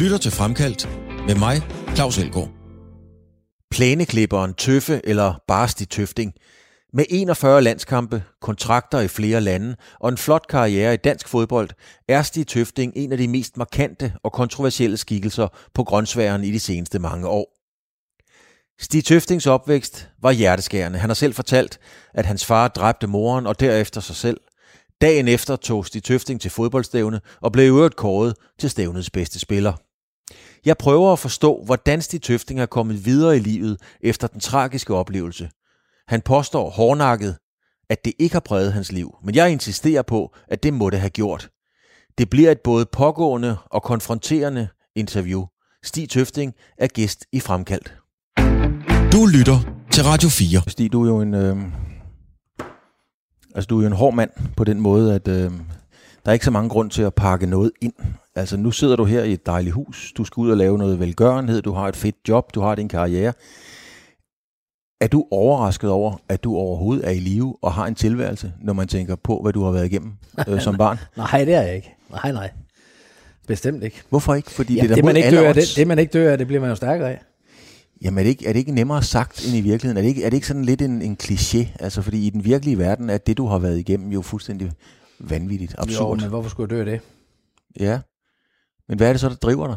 lytter til Fremkaldt med mig, Claus Elgaard. Plæneklipperen Tøffe eller Barsti Tøfting. Med 41 landskampe, kontrakter i flere lande og en flot karriere i dansk fodbold, er Stig Tøfting en af de mest markante og kontroversielle skikkelser på grøntsværen i de seneste mange år. Stig Tøftings opvækst var hjerteskærende. Han har selv fortalt, at hans far dræbte moren og derefter sig selv. Dagen efter tog Stig Tøfting til fodboldstævne og blev i øvrigt kåret til stævnets bedste spiller. Jeg prøver at forstå, hvordan Stig Tøfting er kommet videre i livet efter den tragiske oplevelse. Han påstår hårdnakket, at det ikke har præget hans liv, men jeg insisterer på, at det må det have gjort. Det bliver et både pågående og konfronterende interview. Stig Tøfting er gæst i Fremkaldt. Du lytter til Radio 4. Stig, du er jo en, øh, altså, du er jo en hård mand på den måde, at øh, der er ikke så mange grund til at pakke noget ind. Altså nu sidder du her i et dejligt hus, du skal ud og lave noget velgørenhed, du har et fedt job, du har din karriere. Er du overrasket over, at du overhovedet er i live og har en tilværelse, når man tænker på, hvad du har været igennem øh, som barn? nej, det er jeg ikke. Nej, nej. Bestemt ikke. Hvorfor ikke? Fordi ja, det, er det, man ikke dør det, det, man ikke dør af, det bliver man jo stærkere af. Jamen er det, ikke, er det ikke nemmere sagt end i virkeligheden? Er det ikke, er det ikke sådan lidt en, en kliché? Altså fordi i den virkelige verden er det, du har været igennem, jo fuldstændig vanvittigt, Jo, absurd. men hvorfor skulle jeg dø af det? Ja. Men hvad er det så, der driver dig?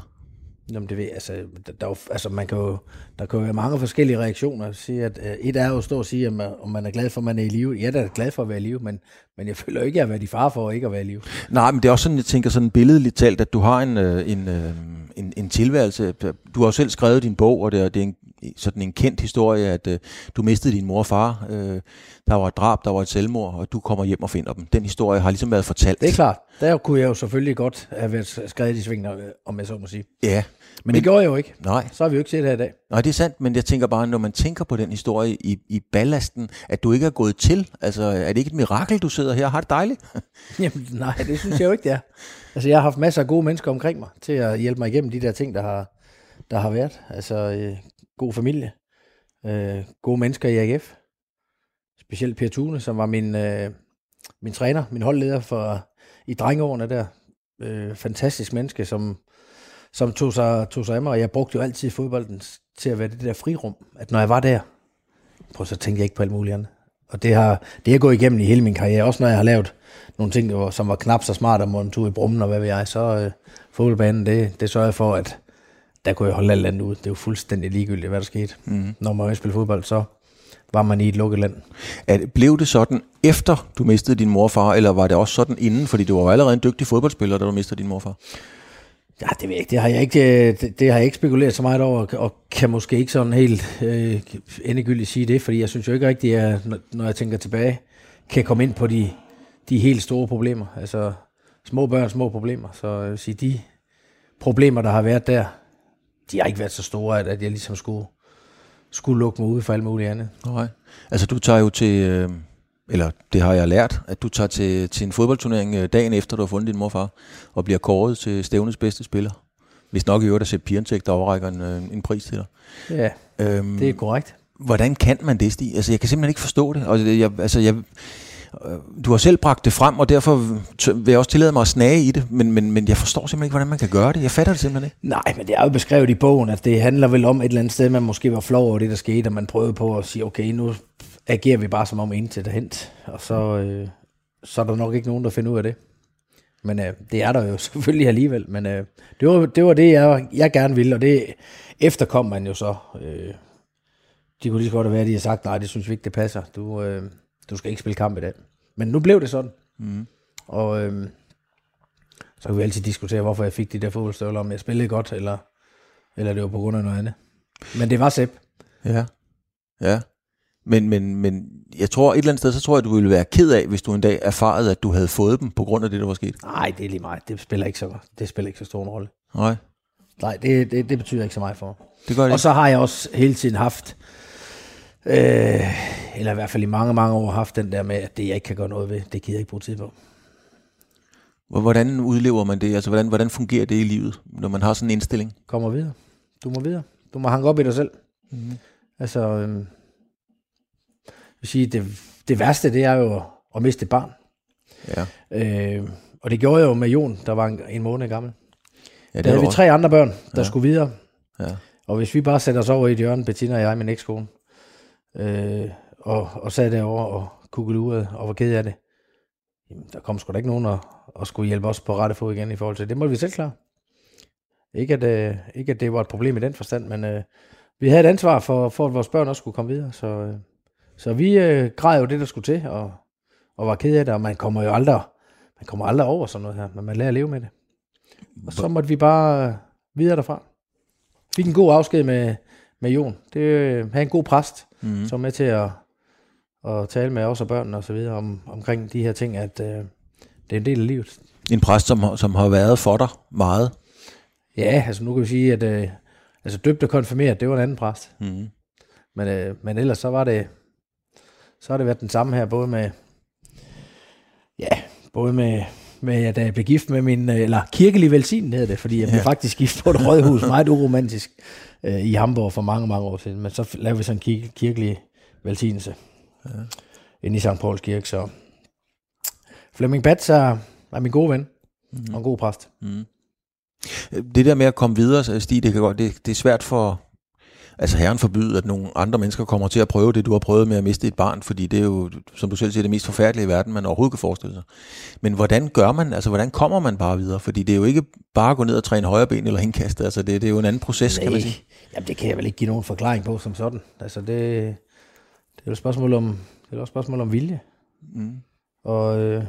Jamen, det ved, jeg, altså, der, der, er altså, man kan jo, der kan jo være mange forskellige reaktioner. Sige, at, uh, et er jo at stå og sige, om, man- om man er glad for, at man er i live. Jeg er da glad for at være i live, men, men jeg føler ikke, at jeg har været i fare for ikke at være i live. Nej, men det er også sådan, jeg tænker sådan billedligt talt, at du har en, øh, en, øh, en, en tilværelse. Du har jo selv skrevet din bog, og det er, det er en, sådan en kendt historie, at øh, du mistede din mor og far. Øh, der var et drab, der var et selvmord, og du kommer hjem og finder dem. Den historie har ligesom været fortalt. Det er klart. Der kunne jeg jo selvfølgelig godt have været skrevet i svingene, om jeg så må sige. Ja, Men, men det gjorde jeg jo ikke. nej. Så har vi jo ikke set her i dag. Nej, det er sandt, men jeg tænker bare, når man tænker på den historie i, i ballasten, at du ikke er gået til, altså er det ikke et mirakel, du sidder her og har det dejligt? Jamen, nej, det synes jeg jo ikke, det er. Altså, jeg har haft masser af gode mennesker omkring mig, til at hjælpe mig igennem de der ting, der har, der har været. Altså, øh, god familie, øh, gode mennesker i AGF. Specielt Per Thune, som var min, øh, min træner, min holdleder for, i drengeårene der. Øh, fantastisk menneske, som, som tog, sig, tog sig af mig, og jeg brugte jo altid fodbolden til at være det der frirum, at når jeg var der, prøv så tænkte jeg ikke på alt muligt andet. Og det har, det har gået igennem i hele min karriere, også når jeg har lavet nogle ting, der som var knap så smart, og en tur i brummen og hvad ved jeg, så øh, fodboldbanen, det, det sørger for, at der kunne jeg holde alt andet ud. Det er jo fuldstændig ligegyldigt, hvad der skete. Mm. Når man spille fodbold, så var man i et lukket land. Det- blev det sådan efter du mistede din mor og far, eller var det også sådan inden? Fordi du var allerede en dygtig fodboldspiller, da du mistede din mor og far. Ja, det ved jeg ikke. Det har jeg ikke, øh, det, det har jeg ikke spekuleret så meget over, og kan måske ikke sådan helt øh, endegyldigt sige det, fordi jeg synes jo ikke rigtigt, at jeg, når- når jeg tænker tilbage, kan komme ind på de, de helt store problemer. Altså små børn, små problemer. Så jeg vil sige, de problemer, der har været der, de har ikke været så store, at, at jeg ligesom skulle, skulle lukke mig ud for alt muligt andet. Nej. Altså du tager jo til, øh, eller det har jeg lært, at du tager til, til en fodboldturnering øh, dagen efter, du har fundet din mor og bliver kåret til stævnets bedste spiller. Hvis nok i øvrigt at Sepp Pirentek, der overrækker en, øh, en pris til dig. Ja, Øhm, det er korrekt. Hvordan kan man det, Stig? Altså, jeg kan simpelthen ikke forstå det. Og jeg, altså, jeg, du har selv bragt det frem, og derfor vil jeg også tillade mig at snage i det, men, men, men jeg forstår simpelthen ikke, hvordan man kan gøre det. Jeg fatter det simpelthen ikke. Nej, men det er jo beskrevet i bogen, at det handler vel om et eller andet sted, man måske var flov over det, der skete, og man prøvede på at sige, okay, nu agerer vi bare som om intet er hent, og så, øh, så er der nok ikke nogen, der finder ud af det. Men øh, det er der jo selvfølgelig alligevel, men øh, det, var, det var det, jeg, jeg gerne ville, og det efterkom man jo så. Øh, de kunne lige så godt have været, de har sagt, nej, det synes vi ikke, det passer. Du, øh, du skal ikke spille kamp i dag. Men nu blev det sådan. Mm. Og øh, så kan vi altid diskutere, hvorfor jeg fik de der fodboldstøvler, om jeg spillede godt, eller, eller det var på grund af noget andet. Men det var Sepp. Ja. Ja. Men, men, men jeg tror et eller andet sted, så tror jeg, du ville være ked af, hvis du en dag erfarede, at du havde fået dem på grund af det, der var sket. Nej, det er lige meget. Det spiller ikke så, det spiller ikke så stor en rolle. Nej, Nej, det, det, det betyder ikke så meget for mig. det gør det Og så har jeg også hele tiden haft, øh, eller i hvert fald i mange, mange år haft den der med, at det jeg ikke kan gøre noget ved, det gider jeg ikke bruge tid på. Hvordan udlever man det? Altså, hvordan, hvordan fungerer det i livet, når man har sådan en indstilling? Kommer videre. Du må videre. Du må hanke op i dig selv. Mm. Altså, øh, vil sige, det, det værste, det er jo at miste et barn. Ja. Øh, og det gjorde jeg jo med Jon, der var en, en måned gammel. Ja, Der havde vi tre andre børn, der ja. skulle videre. Ja. Og hvis vi bare sætter os over i et hjørne, Bettina og jeg, min ekskone, øh, og, og sad derovre og kuggede og var ked af det, jamen, der kom sgu da ikke nogen og, og skulle hjælpe os på rette fod igen i forhold til det. Det måtte vi selv klare. Ikke at, øh, ikke at det var et problem i den forstand, men øh, vi havde et ansvar for, for, at vores børn også skulle komme videre. Så, øh, så vi øh, græd jo det, der skulle til, og, og var ked af det, og man kommer jo aldrig, man kommer aldrig over sådan noget her, men man lærer at leve med det. Og så måtte vi bare øh, videre derfra. Fik en god afsked med, med Jon. Det øh, havde en god præst, Mm. som var med til at, at tale med os og børnene og så videre om, omkring de her ting, at øh, det er en del af livet. En præst, som, som har været for dig meget. Ja, altså nu kan vi sige, at øh, altså døbt og konfirmeret, det var en anden præst. Mm. Men, øh, men ellers så var det, så har det været den samme her, både med, ja, både med, med at jeg blev gift med min, øh, eller kirkelig velsign hedder det, fordi jeg blev Ja. faktisk gift på et rådhus, meget uromantisk, øh, i Hamburg for mange, mange år siden. Men så lavede vi sådan en kirke, kirkelig velsignelse ja. inde i St. Pauls Kirke, så Flemming Batz er, er min gode ven, mm. og en god præst. Mm. Det der med at komme videre, Stig, det, kan godt, det, det er svært for, altså herren forbyde, at nogle andre mennesker kommer til at prøve det, du har prøvet med at miste et barn, fordi det er jo, som du selv siger, det mest forfærdelige i verden, man overhovedet kan forestille sig. Men hvordan gør man, altså hvordan kommer man bare videre? Fordi det er jo ikke bare at gå ned og træne højre ben eller indkaste, altså det, det er jo en anden proces, kan man sige. Jamen, det kan jeg vel ikke give nogen forklaring på som sådan. Altså, det, det er jo et spørgsmål om, det er jo et spørgsmål om vilje. Mm. Og øh,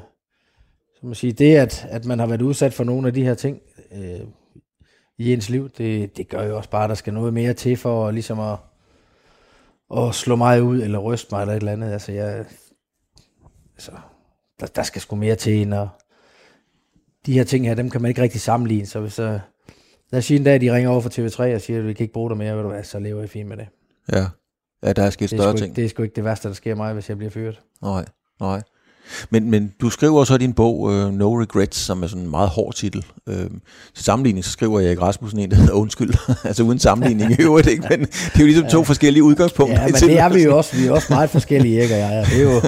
så må sige, det, at, at man har været udsat for nogle af de her ting øh, i ens liv, det, det gør jo også bare, at der skal noget mere til for ligesom at, at slå mig ud, eller ryste mig, eller et eller andet. Altså, jeg, altså der, der skal sgu mere til, end at, de her ting her, dem kan man ikke rigtig sammenligne. Så hvis øh, lad os sige en dag, de ringer over fra TV3 og siger, at vi kan ikke bruge dig mere, ved du hvad, så lever jeg fint med det. Ja. ja, der er sket er, større sgu ting. ikke, det er sgu ikke det værste, der sker mig, hvis jeg bliver fyret. Nej, nej. Men, men du skriver så i din bog uh, No Regrets, som er sådan en meget hård titel. Uh, til sammenligning så skriver jeg ikke Rasmussen en, der hedder Undskyld. altså uden sammenligning i øvrigt, ikke? Men det er jo ligesom to forskellige udgangspunkter. Ja, men det er vi jo også. Vi er også meget forskellige, ikke? Og jeg, det, er jo,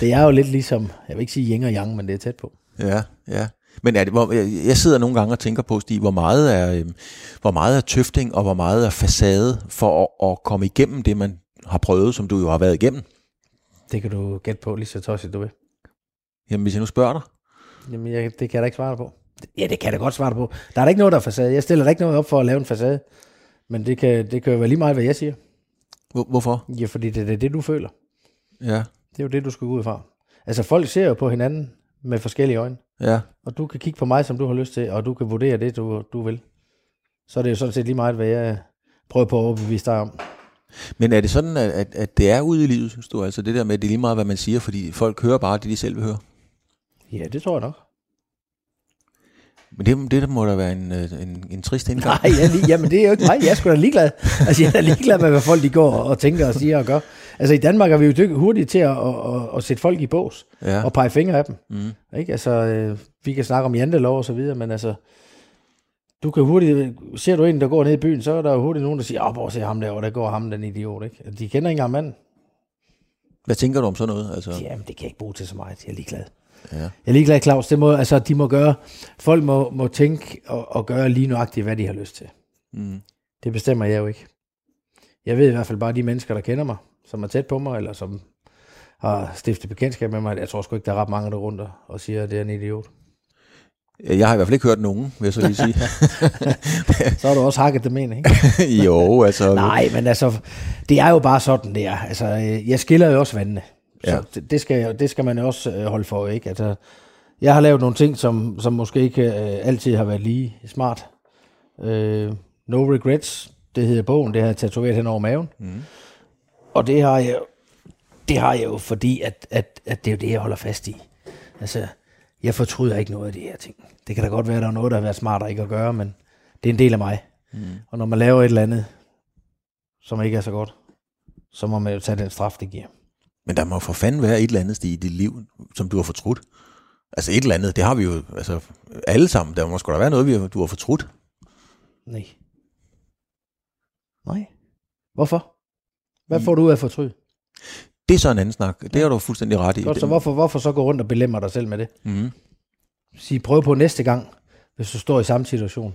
det er jo lidt ligesom, jeg vil ikke sige yin og yang, men det er tæt på. Ja, ja. Men er det, hvor, jeg, sidder nogle gange og tænker på, Stig, hvor meget er, øhm, hvor meget er tøfting og hvor meget er facade for at, at komme igennem det, man har prøvet, som du jo har været igennem? Det kan du gætte på lige så tosset du vil. Jamen, hvis jeg nu spørger dig. Jamen, jeg, det kan jeg da ikke svare på. Ja, det kan jeg da godt svare på. Der er da ikke noget, der er facade. Jeg stiller da ikke noget op for at lave en facade. Men det kan, det kan jo være lige meget, hvad jeg siger. Hvor, hvorfor? Ja, fordi det er det, du føler. Ja, Det er jo det, du skal gå ud fra. Altså, folk ser jo på hinanden med forskellige øjne. ja. Og du kan kigge på mig, som du har lyst til, og du kan vurdere det, du, du vil. Så er det jo sådan set lige meget, hvad jeg prøver på at overbevise dig om. Men er det sådan, at, at, at det er ude i livet, synes du? Altså det der med, at det er lige meget, hvad man siger, fordi folk hører bare det, de selv vil høre. Ja, det tror jeg nok. Men det, det må da være en, øh, en, en trist indgang. Nej, jeg jamen det er jo ikke mig. Jeg er sgu da ligeglad. Altså, jeg er da ligeglad med, hvad folk de går og tænker og siger og gør. Altså, i Danmark er vi jo hurtige til at, at, at, at sætte folk i bås Ja. og pege fingre af dem. Mm. Ikke? Altså, øh, vi kan snakke om jantelov og så videre, men altså, du kan hurtigt, ser du en, der går ned i byen, så er der jo hurtigt nogen, der siger, åh, hvor ser ham derovre, der går ham, den idiot, ikke? De kender ikke engang manden. Hvad tænker du om sådan noget? Altså, Jamen, det kan jeg ikke bruge til så meget. Jeg er ligeglad. Ja. Jeg er ligeglad, Claus. Det må, altså, de må gøre, folk må, må tænke og, og gøre lige nøjagtigt, hvad de har lyst til. Mm. Det bestemmer jeg jo ikke. Jeg ved i hvert fald bare, de mennesker, der kender mig, som er tæt på mig, eller som har stiftet bekendtskab med mig, jeg tror sgu ikke, der er ret mange, der rundt og- siger, at det er en idiot. Jeg har i hvert fald ikke hørt nogen, vil jeg så lige sige. Så har du også hakket dem ind, ikke? jo, altså... Nej, men altså, det er jo bare sådan, det er. Altså, øh, jeg skiller jo også vandene. Så Ja. det, det, skal, det skal man også øh, holde for, ikke? Altså, jeg har lavet nogle ting, som, som måske ikke øh, altid har været lige smart. Øh, no Regrets, det hedder bogen, det har jeg tatoveret hen over maven. Mm. Og det har jeg, det har jeg jo, fordi at, at, at det er jo det, jeg holder fast i. Altså, jeg fortryder ikke noget af de her ting. Det kan da godt være, at der er noget, der har været smartere ikke at gøre, men det er en del af mig. Mm. Og når man laver et eller andet, som ikke er så godt, så må man jo tage den straf, det giver. Men der må for fanden være et eller andet sted i dit liv, som du har fortrudt. Altså et eller andet, det har vi jo altså, alle sammen. Der må sgu da være noget, vi har, du har fortrudt. Nej. Nej. Hvorfor? Hvad får du ud af at fortryde? Det er så en anden snak. Det har du fuldstændig ret i. Godt, så Det- hvorfor, hvorfor så gå rundt og belemre dig selv med det? Mhm. Sige, prøv på næste gang, hvis du står i samme situation.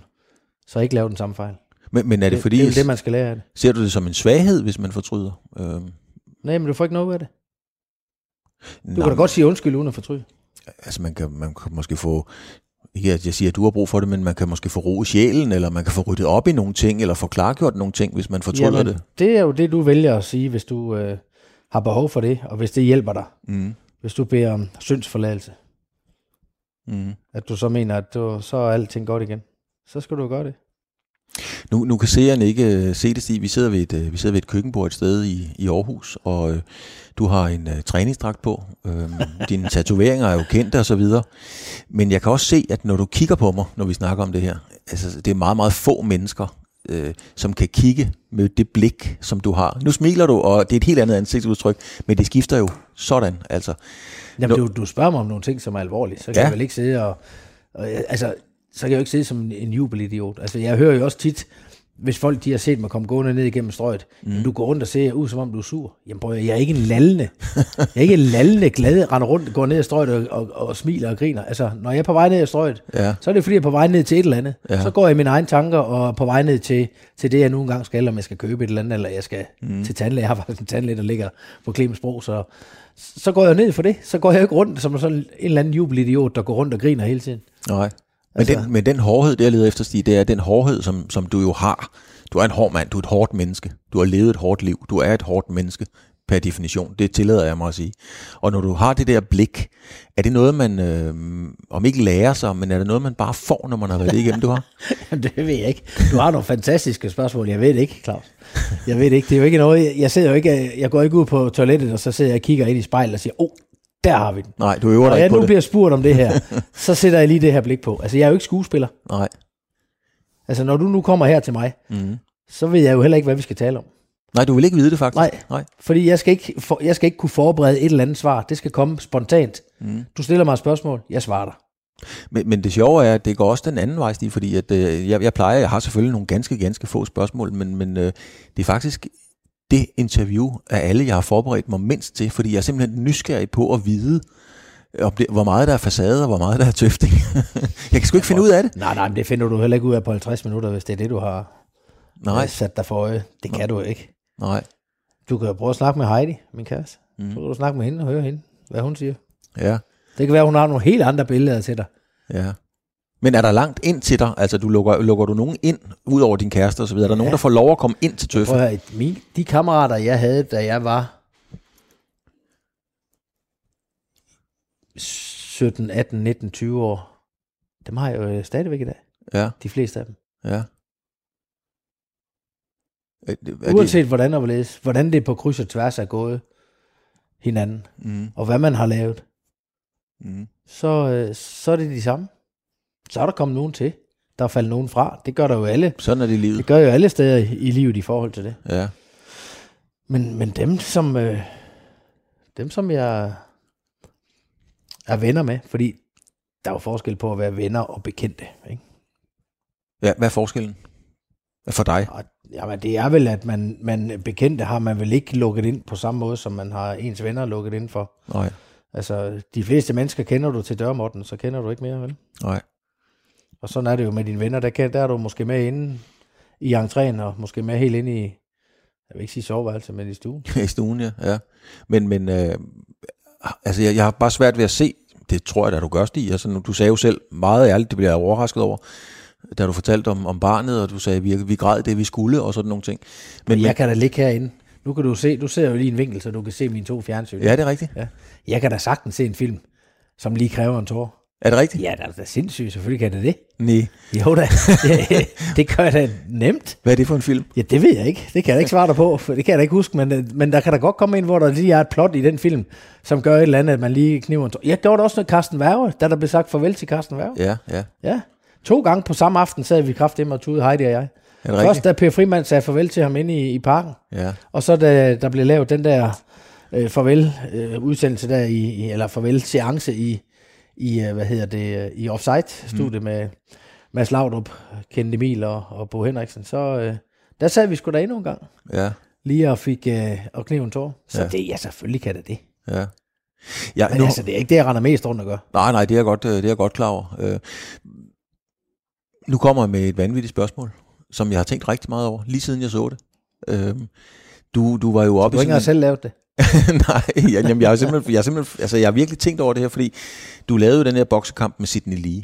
Så ikke lave den samme fejl. Men, men er det fordi, det, det er det, man skal lære af det. ser du det som en svaghed, hvis man fortryder? Øhm, Nej, men du får ikke noget ud af det. Du nej, kan da godt sige undskyld uden at fortryde. Altså man kan, man kan måske få, ikke at jeg siger, at du har brug for det, men man kan måske få ro i sjælen, eller man kan få ryddet op i nogle ting, eller få klargjort nogle ting, hvis man fortryder Jamen, det. det er jo det, du vælger at sige, hvis du øh, har behov for det, og hvis det hjælper dig. Mm. Hvis du beder om syndsforladelse, Mm. at du så mener, at du, så er alting godt igen. Så skal du gøre det. Nu, nu kan seeren ikke uh, se det, Stig. Vi sidder ved et, uh, vi sidder ved et køkkenbord et sted i, i Aarhus, og uh, du har en uh, træningsdragt på. Uh, dine tatoveringer er jo kendte og så videre. Men jeg kan også se, at når du kigger på mig, når vi snakker om det her, altså det er meget, meget få mennesker, uh, som kan kigge med det blik, som du har. Nu smiler du, og det er et helt andet ansigtsudtryk, men det skifter jo sådan, altså. Jamen, Nå. du, du spørger mig om nogle ting, som er alvorlige. Så kan ja. jeg vel ikke sidde og... og altså, så kan jeg jo ikke sidde som en, en jubelidiot. Altså, jeg hører jo også tit, hvis folk de har set mig komme gående ned igennem strøget, mm. jamen, du går rundt og ser ud, som om du er sur. Jamen, prøv, jeg er ikke en lallende. jeg er ikke en lallende glad, render rundt, går ned ad strøget og, og, og, smiler og griner. Altså, når jeg er på vej ned ad strøget, Ja. så er det fordi, jeg er på vej ned til et eller andet. Ja. Så går jeg i mine egne tanker og er på vej ned til, til det, jeg nu engang skal, om jeg skal købe et eller andet, eller jeg skal mm. til tandlæge. Jeg har faktisk en tandlæge, der ligger på Clemensbro, så, så går jeg ned for det. Så går jeg ikke rundt som sådan en eller anden jubelidiot, der går rundt og griner hele tiden. Nej. Men, Altså- den, men den hårdhed, det jeg leder efter, Stig, det er den hårdhed, som, som du jo har. Du er en hård mand, du er et hårdt menneske. Du har levet et hårdt liv. Du er et hårdt menneske per definition. Det tillader jeg mig at sige. Og når du har det der blik, er det noget, man, øh, om ikke lærer sig, men er det noget, man bare får, når man har været det igennem, du har? Jamen, det ved jeg ikke. Du har nogle fantastiske spørgsmål. Jeg ved det ikke, Claus. Jeg ved det ikke. Det er jo ikke noget, jeg, jeg sidder jo ikke, jeg går ikke ud på toilettet, og så sidder jeg og kigger ind i spejlet og siger, åh, oh, der har vi den. Nej, du øver dig Når ikke jeg på nu det. bliver spurgt om det her, så sætter jeg lige det her blik på. Altså, jeg er jo ikke skuespiller. Nej. Altså, når du nu kommer her til mig, Mm. så ved jeg jo heller ikke, hvad vi skal tale om. Nej, du vil ikke vide det faktisk. Nej. Nej. Fordi jeg skal, ikke for, jeg skal ikke kunne forberede et eller andet svar. Det skal komme spontant. Mm. Du stiller mig et spørgsmål, jeg svarer dig. Men, men det sjove er, at det går også den anden vej, Stig, fordi at, øh, jeg, jeg plejer, jeg har selvfølgelig nogle ganske, ganske få spørgsmål, men, men øh, det er faktisk det interview af alle, jeg har forberedt mig mindst til, fordi jeg er simpelthen nysgerrig på at vide, om det, hvor meget der er facade, og hvor meget der er tøfting. jeg kan sgu ikke finde ud af det. Nej, nej, men det finder du heller ikke ud af på 50 minutter, hvis det er det, du har Nej, øh, sat dig for øje. Det kan du jo ikke. nej. Du kan jo prøve at snakke med Heidi, min kæreste. Mm. Så kan du snakke med hende og høre hende, hvad hun siger. Ja, Det kan være, hun har nogle helt andre billeder til dig. ja. Men er der langt ind til dig? Altså, du lukker, lukker du nogen ind, ud over din kæreste og så videre? Er der nogen, der får lov at komme ind til Prøv tøffen? at høre, min, de kammerater, jeg havde, da jeg var 17, 18, 19, 20 år, dem har jeg jo øh, stadigvæk i dag. Ja, De fleste af dem. ja. Er, er Uanset hvordan og hvorledes, hvordan det på kryds og tværs er gået hinanden, mm, og hvad man har lavet, mm. så, øh, så er det de samme. Så er der kommet nogen til. Der er faldet nogen fra. Det gør der jo alle. Sådan er det i livet. Det gør jo alle steder i, i livet i forhold til det. Ja. Men, men dem, som, øh, dem, som jeg er venner med, fordi der er jo forskel på at være venner og bekendte. Ikke? ja. Hvad er forskellen? For dig? Og, jamen, det er vel, at man, man bekendte har man vel ikke lukket ind på samme måde, som man har ens venner lukket ind for. Nej. Altså, de fleste mennesker kender du til dørmåtten, så kender du ikke mere, vel? Nej. Og sådan er det jo med dine venner. Der, kan, der er du måske med inde i entréen, og måske med helt inde i, jeg vil ikke sige soveværelse, men i stuen. I stuen, ja. ja. Men, men øh, altså, jeg, jeg har bare svært ved at se, det tror jeg da, du gør, Stig. Altså, du sagde jo selv meget ærligt, det bliver jeg overrasket over, da du fortalte om, om barnet, og du sagde, vi, vi græd det, vi skulle, og sådan nogle ting. Men jeg kan da ligge herinde. Nu kan du se, du ser jo lige en vinkel, så du kan se mine to fjernsyn. Ja, det er rigtigt. ja. Jeg kan da sagtens se en film, som lige kræver en tår. Er det rigtigt? Ja, det er da sindssygt, selvfølgelig kan det det. Nej. Jo da, det, det gør jeg da nemt. Hvad er det for en film? Ja, det ved jeg ikke. Det kan jeg da ikke svare dig på, for det kan jeg da ikke huske, men, øh, men der kan da godt komme ind, hvor der lige er et plot i den film, som gør et eller andet, at man lige kniver en tår. Jeg gjorde det også med Carsten Værge, da der blev sagt farvel til Carsten Værge. Ja, ja. Ja. To gange på samme aften sad vi kraftedeme og tude, Heidi og jeg. Er det Først rigtigt? da Per Frimand sagde farvel til ham inde i, i parken, Ja. og så da der blev lavet den der øh, farvel øh, udsendelse der i, i eller farvel seance i i øh, hvad hedder det øh, i offside studie mm. med Mads Laudrup, Kent Emil og, og Bo Henriksen, så øh, der sad vi sgu da endnu en gang Ja. lige og fik øh, og knive en tår. Så Ja. det ja selvfølgelig kan det det. Ja. Ja, Men nu, altså det er ikke det jeg render mest rundt og gør. Nej, nej, det er jeg godt, øh, det er jeg godt klar over. Øh, Nu kommer jeg med et vanvittigt spørgsmål, som jeg har tænkt rigtig meget over, lige siden jeg så det. Øhm, du, du var jo oppe Du har ikke engang selv lavet det. Nej, jeg, jamen, jeg, har simpelthen, jeg, har simpelthen, altså, jeg har virkelig tænkt over det her, fordi du lavede den her boksekamp med Sidney Lee,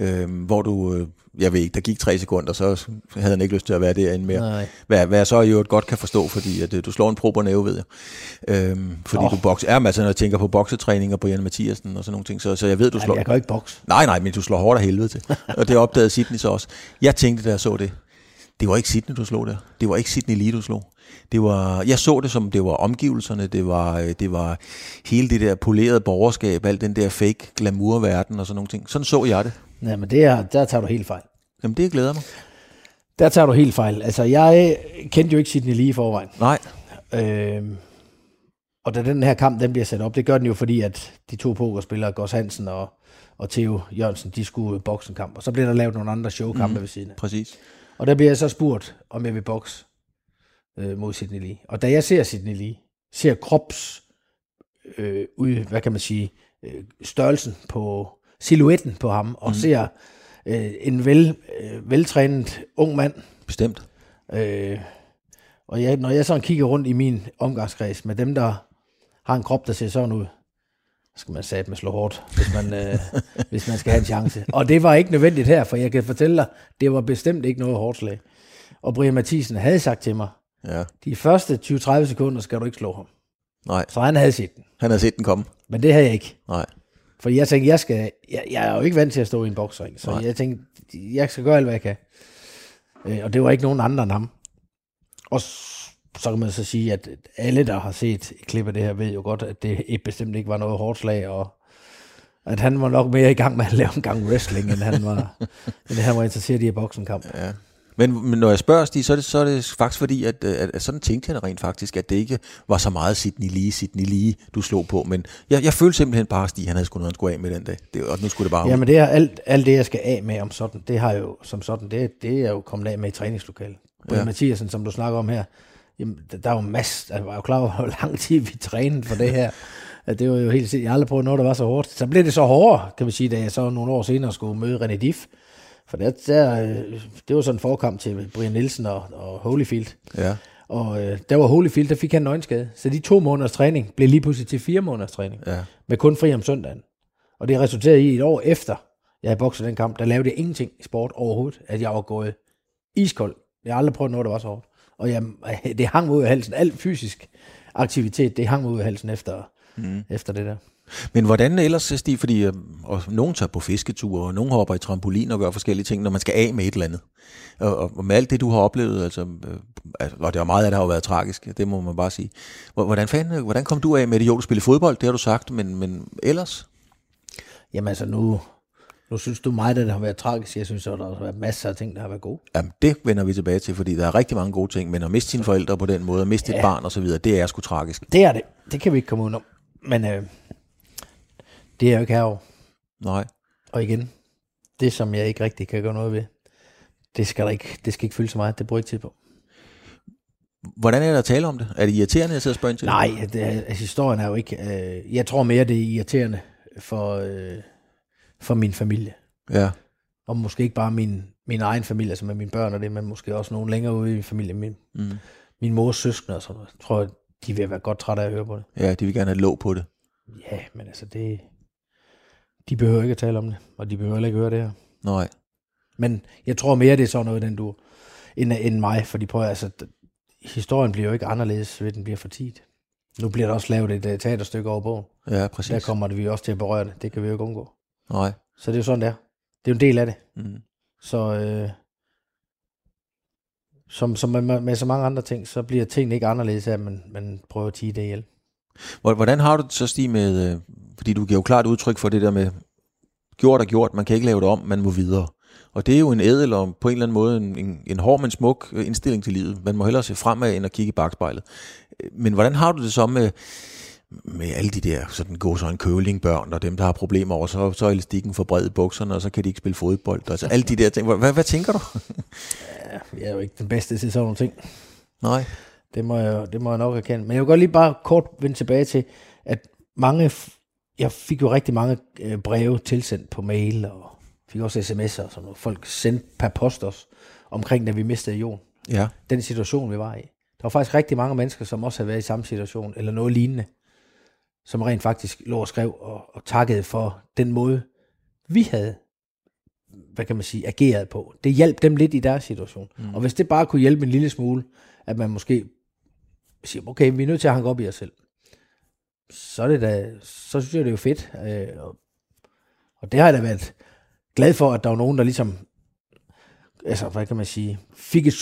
øhm, hvor du, øh, jeg ved ikke, der gik tre sekunder, så havde han ikke lyst til at være derinde mere. Nej. Hvad, hvad jeg så jo godt kan forstå, fordi at, øh, du slår en prober næve, ved jeg. Øhm, fordi Nå. du bokser, ja, altså, når jeg tænker på boksetræning og på Jan Mathiasen og sådan nogle ting, så, så jeg ved, du slår... Nej, jeg kan ikke bokse. Nej, nej, men du slår hårdt af helvede til. Og det opdagede Sidney så også. Jeg tænkte, da jeg så det, det var ikke Sidney, du slog der. Det var ikke Sidney Lee, du slog. Det var, jeg så det som, det var omgivelserne, det var, øh, det var hele det der polerede borgerskab, alt den der fake glamour-verden og sådan nogle ting. Sådan så jeg det. Nej, men det er, der tager du helt fejl. Jamen, det glæder mig. Der tager du helt fejl. Altså, jeg kendte jo ikke Sidney Lee i forvejen. Nej, Øh, og da den her kamp den bliver sat op, det gør den jo fordi, at de to pokerspillere, Gås Hansen og, og Theo Jørgensen, de skulle bokse en kamp. Og så bliver der lavet nogle andre showkampe mm. ved siden af. præcis. Og der bliver jeg så spurgt, om jeg vil bokse øh, mod Sidney Lee. Og da jeg ser Sidney Lee, ser krops, øh, ud, hvad kan man sige, øh, størrelsen på silhuetten på ham, og mm. ser øh, en vel, øh, veltrænet ung mand, Bestemt. Øh, og jeg, når jeg sådan kigger rundt i min omgangskreds med dem, der har en krop, der ser sådan ud, skal man satme slå hårdt, hvis man, øh, hvis man skal have en chance. Og det var ikke nødvendigt her, for jeg kan fortælle dig, det var bestemt ikke noget hårdt slag. Og Brian Mathisen havde sagt til mig, Ja, de første 20-30 sekunder skal du ikke slå ham. nej. Så han havde set den. Han har set den komme. Men det havde jeg ikke. Nej. Fordi jeg tænkte, jeg, skal, jeg, jeg er jo ikke vant til at stå i en boksring, så Nej. Jeg tænkte, jeg skal gøre alt, hvad jeg kan. Øh, og det var ikke nogen andre end ham. Og så kan man så sige, at alle, der har set et klip af det her, ved jo godt, at det bestemt ikke var noget hårdt slag, og at han var nok mere i gang med at lave en gang wrestling, end han var, end han var interesseret i at bokse en kamp. Ja. Men, men når jeg spørger Stig, så er det, så er det faktisk fordi, at, at, at sådan tænkte jeg rent faktisk, at det ikke var så meget Sidney lige, Sidney lige, du slog på. Men jeg, jeg følte simpelthen bare, at Stig, han havde sgu noget, han skulle af med den dag. Det, og nu skulle det bare ud. Jamen det er alt, alt det, jeg skal af med om sådan, det har jo som sådan, det, det er jo kommet af med i træningslokalet. Brian Ja. ja. Mathiasen, som du snakker om her, jamen, der, der er jo masser, jeg var jo klar over, hvor lang tid vi trænede for det her. Det var jo helt sikkert, jeg har aldrig prøvet noget, der var så hårdt. Så blev det så hårdere, kan man sige, da jeg så nogle år senere skulle møde René Diff. For der, der, øh, det var sådan en forkamp til Brian Nielsen og, og Holyfield. Ja. Og øh, der var Holyfield, der fik han en øjenskade. Så de to måneders træning blev lige pludselig til fire måneders træning. Ja. Med kun fri om søndagen. Og det resulterede i et år efter, jeg havde bokset den kamp, der lavede jeg ingenting i sport overhovedet. At jeg var gået iskold. Jeg har aldrig prøvet noget, der var så hårdt. Og jeg, det hang mig ud af halsen. Alt fysisk aktivitet, det hang mig ud af halsen efter, mm. efter det der. Men hvordan ellers, Stig, fordi øh, og nogen tager på fisketure, og nogen hopper i trampolin og gør forskellige ting, når man skal af med et eller andet. Og, og, med alt det, du har oplevet, altså, øh, altså, og det var meget af det har jo været tragisk, det må man bare sige. Hvor- Hvordan, fanden, hvordan kom du af med det? Jo, du spillede fodbold, det har du sagt, men, men ellers? Jamen altså nu, nu synes du mig, at det har været tragisk. Jeg synes, at der har været masser af ting, der har været gode. Jamen, det vender vi tilbage til, fordi der er rigtig mange gode ting, men at miste sine forældre på den måde, at miste ja. et barn osv., det er sgu tragisk. Det er det. Det kan vi ikke komme udenom. Men øh, det er jeg jo ikke herovre. Nej. Og igen, det som jeg ikke rigtig kan gøre noget ved, det skal, der ikke, det skal ikke fylde så meget. Det bruger jeg ikke tid på. Hvordan er der at tale om det? Er det irriterende, at jeg sidder og spørger ind til det? Nej, det, altså, historien er jo ikke... Øh, jeg tror mere, det er irriterende for, øh, for min familie. Ja, Og måske ikke bare min, min egen familie, altså med mine børn og det, men måske også nogen længere ude i min familie. Min, mm. min mors søskende og sådan noget. Jeg tror, de vil være godt trætte af at høre på det. ja, de vil gerne have låg på det. Ja, men altså det... De behøver ikke at tale om det, og de behøver heller ikke høre det her. Nej. Men jeg tror mere, det er sådan noget, den du, end, end mig, fordi prøv at- altså, historien bliver jo ikke anderledes, ved at den bliver for tit. Nu bliver der også lavet et uh, teaterstykke over bogen. Ja, præcis. Der kommer det vi også til at berøre det. Det kan vi jo ikke undgå. Nej. Så det er jo sådan, det er. Det er jo en del af det. Mm. Så øh, som, som med, med så mange andre ting, så bliver tingene ikke anderledes af, at man, man prøver at tige det ihjel. Hvor- Hvordan har du det så, Stig, med, øh, fordi du giver jo klart udtryk for det der med, gjort og gjort, man kan ikke lave det om, man må videre. Og det er jo en ædel og på en eller anden måde en, en, en hård, men smuk øh, indstilling til livet. Man må hellere se fremad, end at kigge i bagspejlet. Øh, Men hvordan har du det så med, med alle de der sådan gå så en kølingbørn, og dem, der har problemer over, så, så er elastikken for bred i bukserne, og så kan de ikke spille fodbold. Altså alle de der ting. Hvad, hvad, tænker du? Ja, jeg er jo ikke den bedste til sådan nogle ting. Nej. Det må jeg, det må jeg nok erkende. Men jeg vil godt lige bare kort vende tilbage til, at mange, jeg fik jo rigtig mange øh, breve tilsendt på mail og fik også sms'er noget. Folk sendte per post os omkring, da vi mistede Jon. Ja. Den situation, vi var i. Der var faktisk rigtig mange mennesker, som også havde været i samme situation, eller noget lignende, som rent faktisk lå og skrev og, og takkede for den måde, vi havde, hvad kan man sige, ageret på. Det hjalp dem lidt i deres situation. Mm. Og hvis det bare kunne hjælpe en lille smule, at man måske siger, okay, vi er nødt til at hanke op i os selv, så er det da, så synes jeg, det er jo fedt. Øh, og, og det har jeg da været glad for, at der var nogen, der ligesom, altså, hvad kan man sige, fik et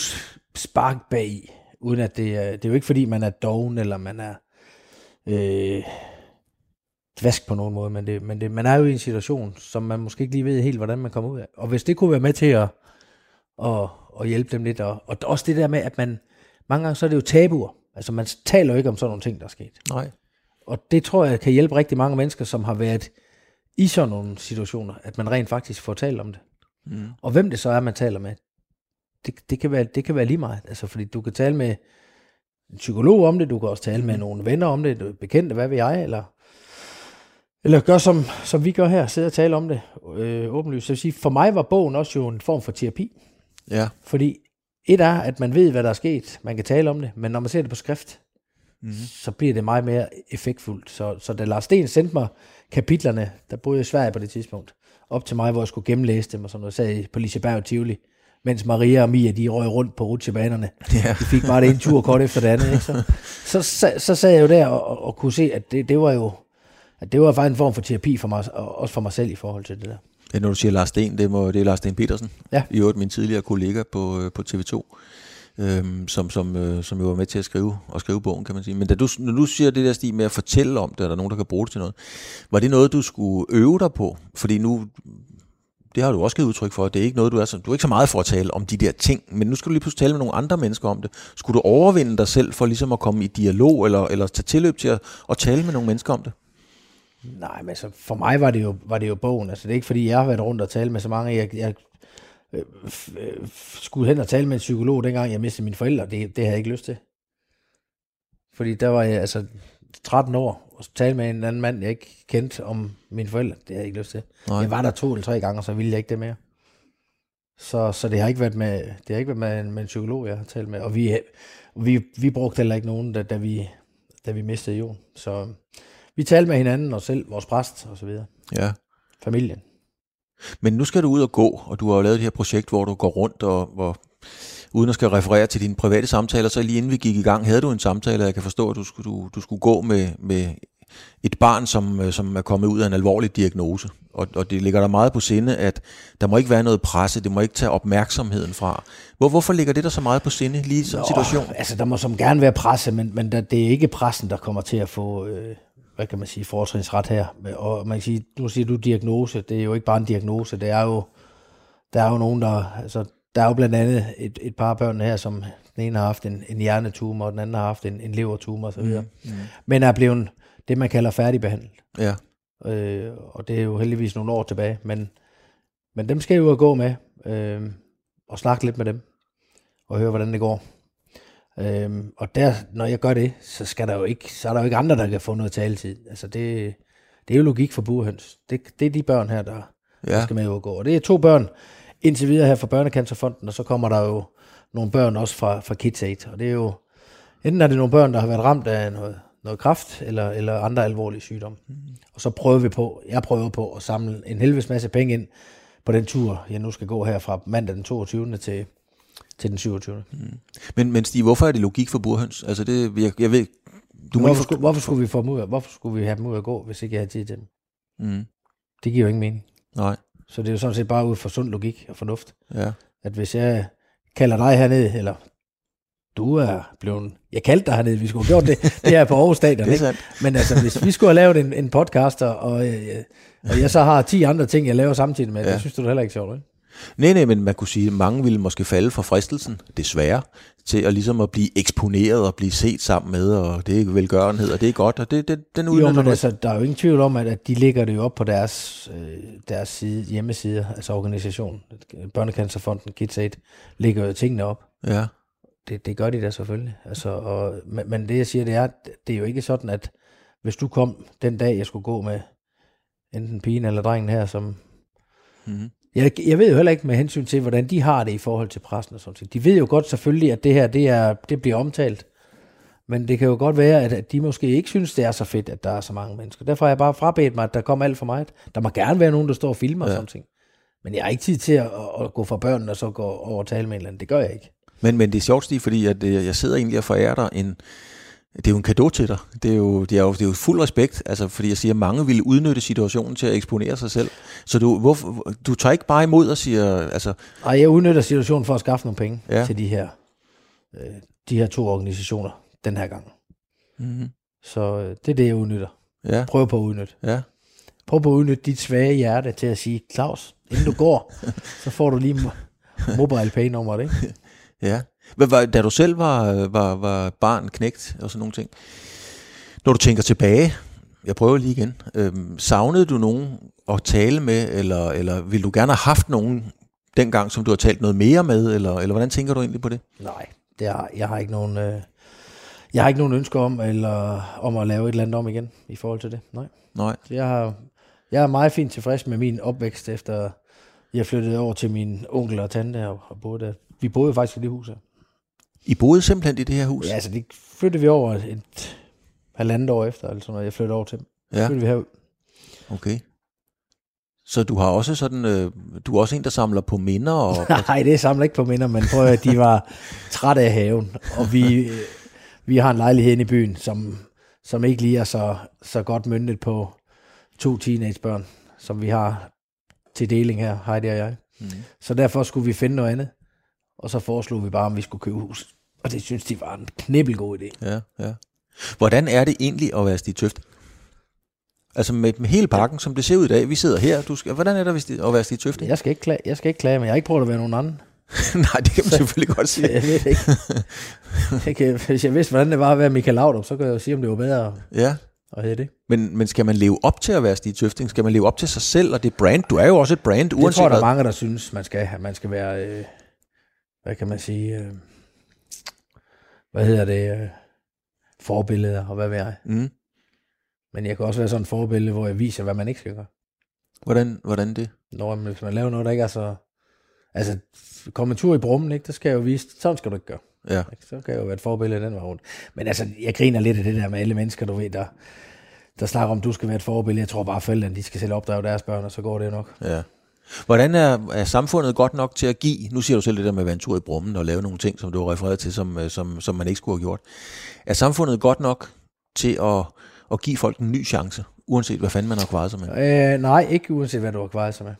spark bag i, uden at det, det er jo ikke fordi, man er doven, eller man er øh, dvask på nogen måde, men, det, men det, man er jo i en situation, som man måske ikke lige ved helt, hvordan man kommer ud af. Og hvis det kunne være med til at, at, at hjælpe dem lidt, og, og også det der med, at man, mange gange så er det jo tabuer, altså man taler jo ikke om sådan nogle ting, der er sket. Nej. Og det tror jeg kan hjælpe rigtig mange mennesker, som har været i sådan nogle situationer, at man rent faktisk får talt om det. Mm. Og hvem det så er, man taler med, det, det, kan, være, det kan være lige meget. Altså, fordi du kan tale med en psykolog om det, du kan også tale med nogle venner om det, du- bekendte, hvad ved jeg, eller, eller gør som, som vi gør her, sidde og tale om det øh, åbenlyst. Så vil sige, for mig var bogen også jo en form for terapi, Ja. fordi et er, at man ved, hvad der er sket, man kan tale om det, men når man ser det på skrift, Mm. så bliver det meget mere effektfuldt. Så, så da Lars Sten sendte mig kapitlerne, der boede jeg i Sverige på det tidspunkt, op til mig, hvor jeg skulle gennemlæse dem og sådan noget, sad på Liseberg og Tivoli, mens Maria og Mia, de røg rundt på rutsjebanerne. Ja. De fik bare det ene tur kort efter det andet. Ikke? Så, så, så, så sad jeg jo der og, og, og kunne se, at det, det var jo at det var faktisk en form for terapi for mig, og også for mig selv i forhold til det der. Ja, når du siger Lars Sten, det, må, det er Lars Sten Petersen. Ja. I øvrigt min tidligere kollega på, øh, på TV2, øhm, som, som, øh, som jo var med til at skrive, og skrive bogen, kan man sige. Men da du, når du siger det der stil med at fortælle om det, er der nogen, der kan bruge det til noget, var det noget, du skulle øve dig på? Fordi nu, det har du også givet udtryk for, det er ikke noget, du er, så, du er ikke så meget for at tale om de der ting, men nu skal du lige pludselig tale med nogle andre mennesker om det. Skulle du overvinde dig selv for ligesom at komme i dialog, eller, eller tage tilløb til at, at tale med nogle mennesker om det? Nej, men altså, for mig var det, jo, var det jo bogen. Altså, det er ikke, fordi jeg har været rundt og tale med så mange. Jeg, jeg øh, øh, skulle hen og tale med en psykolog, dengang jeg mistede mine forældre. Det, det havde jeg ikke lyst til. Fordi der var jeg altså 13 år, og tale med en anden mand, jeg ikke kendte om mine forældre. Det havde jeg ikke lyst til. Nej. Jeg var der to eller tre gange, og så ville jeg ikke det mere. Så, så det har ikke været med, det har ikke været med, en- med en psykolog, jeg har talt med. Og vi, vi, vi brugte heller ikke nogen, da, da, vi, da vi mistede Jon. Så vi talte med hinanden, og selv vores præst og så videre. Ja. Familien. Men nu skal du ud og gå, og du har jo lavet det her projekt, hvor du går rundt, og hvor, uden at skal referere til dine private samtaler, så lige inden vi gik i gang, havde du en samtale, og jeg kan forstå, at du skulle, du, du skulle gå med, med et barn, som, øh, som er kommet ud af en alvorlig diagnose. Og, og det ligger der meget på sinde, at der må ikke være noget presse, det må ikke tage opmærksomheden fra. Hvor, hvorfor ligger det der så meget på sinde, lige i sådan en situation? Altså, der må som gerne være presse, men, men der, det er ikke pressen, der kommer til at få, øh, hvad kan man sige, fortrinsret her. Og man kan sige, nu siger du diagnose, det er jo ikke bare en diagnose, det er jo, der er jo nogen, der, altså, der er jo blandt andet et, et par børn her, som den ene har haft en, en hjernetumor, og den anden har haft en, en levertumor osv., mm, mm. men er blevet det, man kalder færdigbehandlet. Ja, Øh, og det er jo heldigvis nogle år tilbage, men, men dem skal jeg jo gå med, øh, og snakke lidt med dem, og høre, hvordan det går. Øh, og der, når jeg gør det, så, skal der jo ikke, så er der jo ikke andre, der kan få noget taletid. Altså det, det er jo logik for burhøns. Det, det er de børn her, der, ja. der skal med og gå. Og det er to børn indtil videre her fra Børnecancerfonden, og så kommer der jo nogle børn også fra, fra KidsAid. Og det er jo, enten er det nogle børn, der har været ramt af noget, noget kraft, eller, eller andre alvorlige sygdomme. Mm. Og så prøver vi på, jeg prøver på at samle en helvedes masse penge ind på den tur, jeg nu skal gå her fra mandag den 22. til, til den 27. Mm. men, men Stig, hvorfor er det logik for burhøns? Altså det, jeg, jeg ved, du må Hvorfor, ikke skulle, hvorfor, skulle vi få dem ud af, hvorfor skulle vi have dem ud at gå, hvis ikke jeg havde tid til dem? Mm, Det giver jo ingen mening. nej, Så det er jo sådan set bare ud fra sund logik og fornuft. ja, at hvis jeg kalder dig herned, eller du er blevet... Jeg kaldte dig herned, vi skulle have gjort det, det her på Aarhus Stadion, det er ikke? sandt. Men altså, hvis vi skulle have lavet en, en podcast, og, og, øh, og jeg så har 10 andre ting, jeg laver samtidig med, ja. Det synes du da heller ikke er sjovt, ikke? Nej, nej, men man kunne sige, at mange ville måske falde for fristelsen, desværre, til at ligesom at blive eksponeret og blive set sammen med, og det er velgørenhed, og det er godt, og det, det, den Jo, udnytter men du altså, der er jo ingen tvivl om, at, at de lægger det jo op på deres, øh, deres side, hjemmeside, altså organisation. Børnecancerfonden, KidsAid, lægger jo tingene op. Ja, Det, det gør de da selvfølgelig. Altså, og, men, men det jeg siger, det er, det er jo ikke sådan, at hvis du kom den dag, jeg skulle gå med enten pigen eller drengen her, som, Mhm. Jeg, jeg ved jo heller ikke med hensyn til, hvordan de har det i forhold til pressen og sådan noget. De ved jo godt selvfølgelig, at det her det er, det bliver omtalt. Men det kan jo godt være, at, at de måske ikke synes, det er så fedt, at der er så mange mennesker. Derfor har jeg bare frabedt mig, at der kommer alt for meget. Der må gerne være nogen, der står og filmer ja. og sådan ting. Men jeg har ikke tid til at, at gå fra børnene og så gå over og tale med en eller anden. Det gør jeg ikke. Men, men det er sjovt, Stig, fordi at, øh, jeg sidder egentlig og forærer dig en, det er jo en gave til dig. Det er jo, det er jo, det er jo fuld respekt, altså, fordi jeg siger, at mange ville udnytte situationen til at eksponere sig selv. Så du, hvorfor, du tager ikke bare imod og siger... Altså... Nej, jeg udnytter situationen for at skaffe nogle penge ja. til de her, øh, de her to organisationer den her gang. Mm-hmm. Så øh, det er det, jeg udnytter. Ja. Prøv på at udnytte. Ja. Prøv på at udnytte dit svage hjerte til at sige, Claus, inden du går, så får du lige mobile pay nummeret, ikke? Ja. Hvad var, da du selv var, var, var barn, knægt og sådan nogle ting. Når du tænker tilbage, jeg prøver lige igen, øhm, savnede du nogen at tale med, eller, eller ville du gerne have haft nogen dengang, som du har talt noget mere med, eller, eller hvordan tænker du egentlig på det? Nej, det er, jeg har ikke nogen... Øh, jeg har ikke nogen ønsker om, eller om at lave et eller andet om igen, i forhold til det. Nej. Nej. Så jeg, har, jeg er meget fint tilfreds med min opvækst, efter jeg flyttede over til min onkel og tante og, og boede der. Vi boede faktisk i det hus her. I boede simpelthen i det her hus? Ja, altså det flyttede vi over et halvandet år efter, altså når jeg flyttede over til dem. Ja. Flyttede vi herud. Okay. Så du har også sådan, øh, du er også en, der samler på minder? Og, Nej, det samler ikke på minder, men prøv at de var trætte af haven, og vi, vi har en lejlighed inde i byen, som, som ikke lige er så, så godt myndet på to teenagebørn, som vi har til deling her, Heidi og jeg. Mm. Så derfor skulle vi finde noget andet. Og så foreslog vi bare, om vi skulle købe hus. Og det synes de var en knibbelgod idé. Ja, ja. Hvordan er det egentlig at være Stig Tøft? Altså med, med hele pakken, som det ser ud i dag. Vi sidder her. Du skal, hvordan er det at være Stig Tøft? Jeg skal ikke klage, jeg skal ikke klage men jeg har ikke prøvet at være nogen anden. Nej, det kan man så, selvfølgelig godt sige. Jeg ved ikke. Jeg kan, hvis jeg vidste, hvordan det var at være Michael Laudrup, så kan jeg jo sige, om det var bedre ja. at have det. Men, men skal man leve op til at være Stig Tøfting? Skal man leve op til sig selv og det brand? Du er jo også et brand, uanset Det tror der er mange, der synes, man skal, man skal være... Øh, hvad kan man sige, øh, hvad hedder det, øh, forbilleder og hvad ved jeg. Mm. Men jeg kan også være sådan en forbillede, hvor jeg viser, hvad man ikke skal gøre. Hvordan, hvordan det? Når man, hvis man laver noget, der ikke er så... Altså, komme en tur i brummen, ikke? der skal jeg jo vise, sådan skal du ikke gøre. Ja. Så kan jeg jo være et forbillede den var rundt. Men altså, jeg griner lidt af det der med alle mennesker, du ved, der, der snakker om, du skal være et forbillede. Jeg tror bare, at forældrene, de skal selv opdrage deres børn, og så går det jo nok. Ja. Hvordan er, er samfundet godt nok til at give, nu siger du selv det der med at være en tur i brummen og lave nogle ting, som du har refereret til, som, øh, som, som man ikke skulle have gjort. Er samfundet godt nok til at, at give folk en ny chance, uanset hvad fanden man har kvaret sig med? Øh, nej, ikke uanset hvad du har kvaret sig med.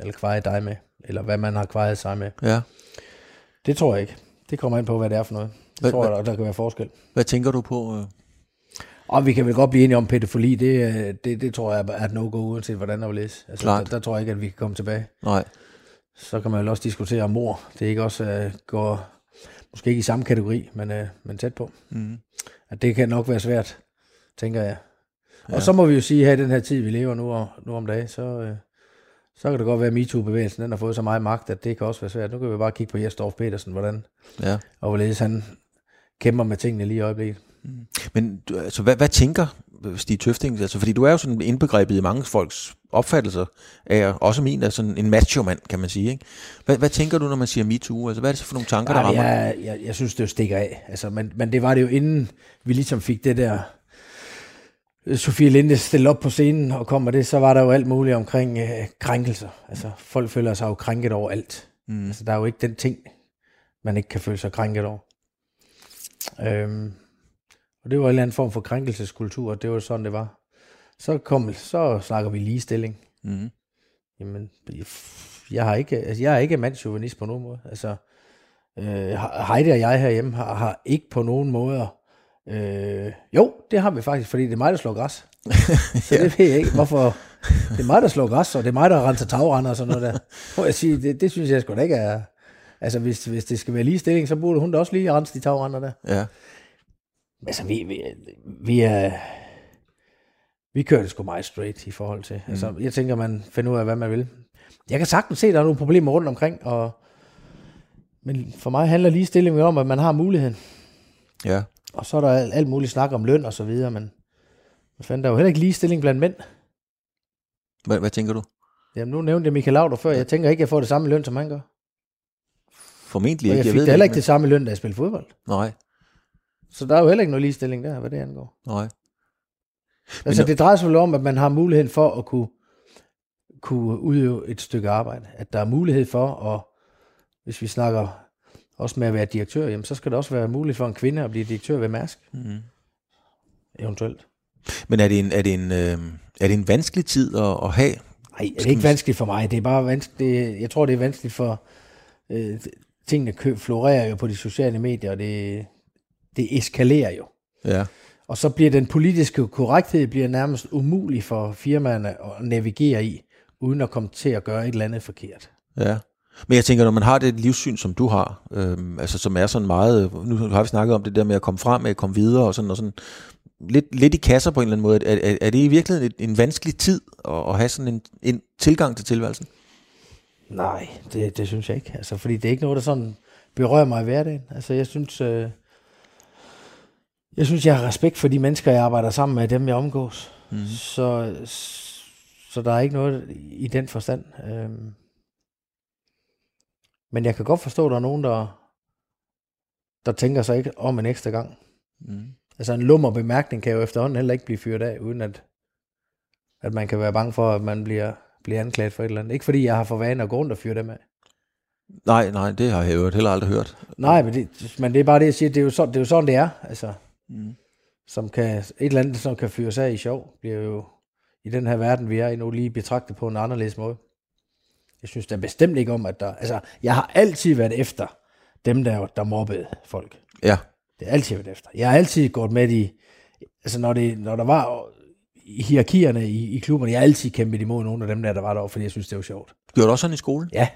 Eller kvaret dig med. Eller hvad man har kvaret sig med. Ja. Det tror jeg ikke. Det kommer ind på, hvad det er for noget. Det hvad, tror jeg, der, der kan være forskel. Hvad tænker du på? Øh? Og vi kan vel godt blive enige om pædofili, det, øh, det, det tror jeg er et no-go, uanset hvordan der vil læse. Altså, der, der, tror jeg ikke, at vi kan komme tilbage. Nej. Så kan man jo også diskutere om mor. Det er ikke også uh, går, måske ikke i samme kategori, men, uh, men tæt på. Mm. At det kan nok være svært, tænker jeg. Ja. Og så må vi jo sige, at i den her tid, vi lever nu, og, nu om dagen, så, uh, så kan det godt være, at MeToo-bevægelsen den har fået så meget magt, at det kan også være svært. Nu kan vi bare kigge på Jesdorf Petersen, hvordan ja. og hvorledes han kæmper med tingene lige i øjeblikket. Mm. Men altså, hvad, hvad tænker Stig Tøfting? Altså, fordi du er jo sådan indbegrebet i mange folks opfattelser af, også min er sådan en macho-mand, kan man sige. Ikke? Hvad, hvad tænker du, når man siger MeToo? Altså, hvad er det så for nogle tanker, der rammer? Jeg, jeg, jeg synes, det stikker af. Altså, men, men det var det jo inden vi ligesom fik det der Sofie Linde stille op på scenen og kom med det, så var der jo alt muligt omkring øh, krænkelser. Altså, folk føler sig jo krænket over alt. Mm. Altså, der er jo ikke den ting, man ikke kan føle sig krænket over. Øhm, og det var en eller anden form for krænkelseskultur, og det var sådan, det var. Så, kom, så snakker vi ligestilling. Mm. Jamen, jeg, har ikke, altså, jeg er ikke mandsjuvenist på nogen måde. Altså, øh, Heidi og jeg herhjemme har, har ikke på nogen måde... Øh, jo, det har vi faktisk, fordi det er mig, der slår græs. så ja. det ved jeg ikke, hvorfor... Det er mig, der slår græs, og det er mig, der renser tagrender og sådan noget der. Må jeg sige, det, det synes jeg sgu da ikke er... Altså, hvis, hvis det skal være ligestilling, så burde hun da også lige rense de tagrender der. Ja. Altså, vi, vi, vi er... Vi kører det sgu meget straight i forhold til. Mm. Altså, jeg tænker, man finder ud af, hvad man vil. Jeg kan sagtens se, at der er nogle problemer rundt omkring, og, men for mig handler ligestilling om, at man har muligheden. Ja. Og så er der alt, alt muligt snak om løn og så videre, men hvad fanden, der er jo heller ikke ligestilling blandt mænd. Hvad, hvad tænker du? Jamen, nu nævnte jeg Michael Laudrup før. Jeg tænker ikke, jeg får det samme løn, som han gør. Formentlig Og ikke. jeg fik ved da heller ikke men- det samme løn, da jeg spillede fodbold. Nej, Så der er jo heller ikke noget ligestilling der, hvad det angår. nej. Altså, det drejer sig vel om, at man har muligheden for at kunne, kunne udøve et stykke arbejde. At der er mulighed for, og hvis vi snakker også med at være direktør, jamen, så skal der også være mulighed for en kvinde at blive direktør ved Mærsk, Mm. eventuelt. Men er det en, er det en, øh, er det en vanskelig tid at, at have? Nej, det er ikke vanskeligt for mig. Det er bare vanskeligt. Det, jeg tror, det er vanskeligt for... Øh, tingene florerer jo på de sociale medier, og det, det eskalerer jo. Ja. Og så bliver den politiske korrekthed bliver nærmest umulig for firmaerne at navigere i, uden at komme til at gøre et eller andet forkert. Ja. Men jeg tænker, når man har det livssyn, som du har, øhm, altså som er sådan meget, nu har vi snakket om det der med at komme frem, at komme videre og sådan, og sådan lidt, lidt i kasser på en eller anden måde. Er, er, er det i virkeligheden en, en vanskelig tid at, at have sådan en, en tilgang til tilværelsen? Nej, det, det synes jeg ikke. Altså, fordi det er ikke noget, der sådan berører mig i hverdagen. Altså, jeg synes, øh, jeg synes, jeg har respekt for de mennesker, jeg arbejder sammen med, dem jeg omgås. Mm. Så, så der er ikke noget i den forstand. Øhm, men jeg kan godt forstå, at der er nogen, der, der tænker sig ikke om en ekstra gang. Mm. Altså en lummer bemærkning kan jo efterhånden heller ikke blive fyret af, uden at, at man kan være bange for, at man bliver, bliver anklaget for et eller andet. Ikke fordi jeg har for vane at gå rundt og fyre dem af. Nej, nej, det har jeg jo heller aldrig hørt. Nej, men det, men det er bare det, jeg siger. Det er jo, så, det er jo sådan, det er. Altså, Mm. som kan, et eller andet, som kan fyres af i sjov, bliver jo i den her verden, vi er i nu, lige betragtet på en anderledes måde. Jeg synes da bestemt ikke om, at der... Altså, jeg har altid været efter dem, der, der mobbede folk. Ja, Det har jeg altid været efter. Jeg har altid gået med i... Altså, når, det, når der var i hierarkierne i, i klubberne, jeg har altid kæmpet imod nogle af dem der, der var derovre, fordi jeg synes, det var sjovt. gjorde du også sådan i skolen? Ja,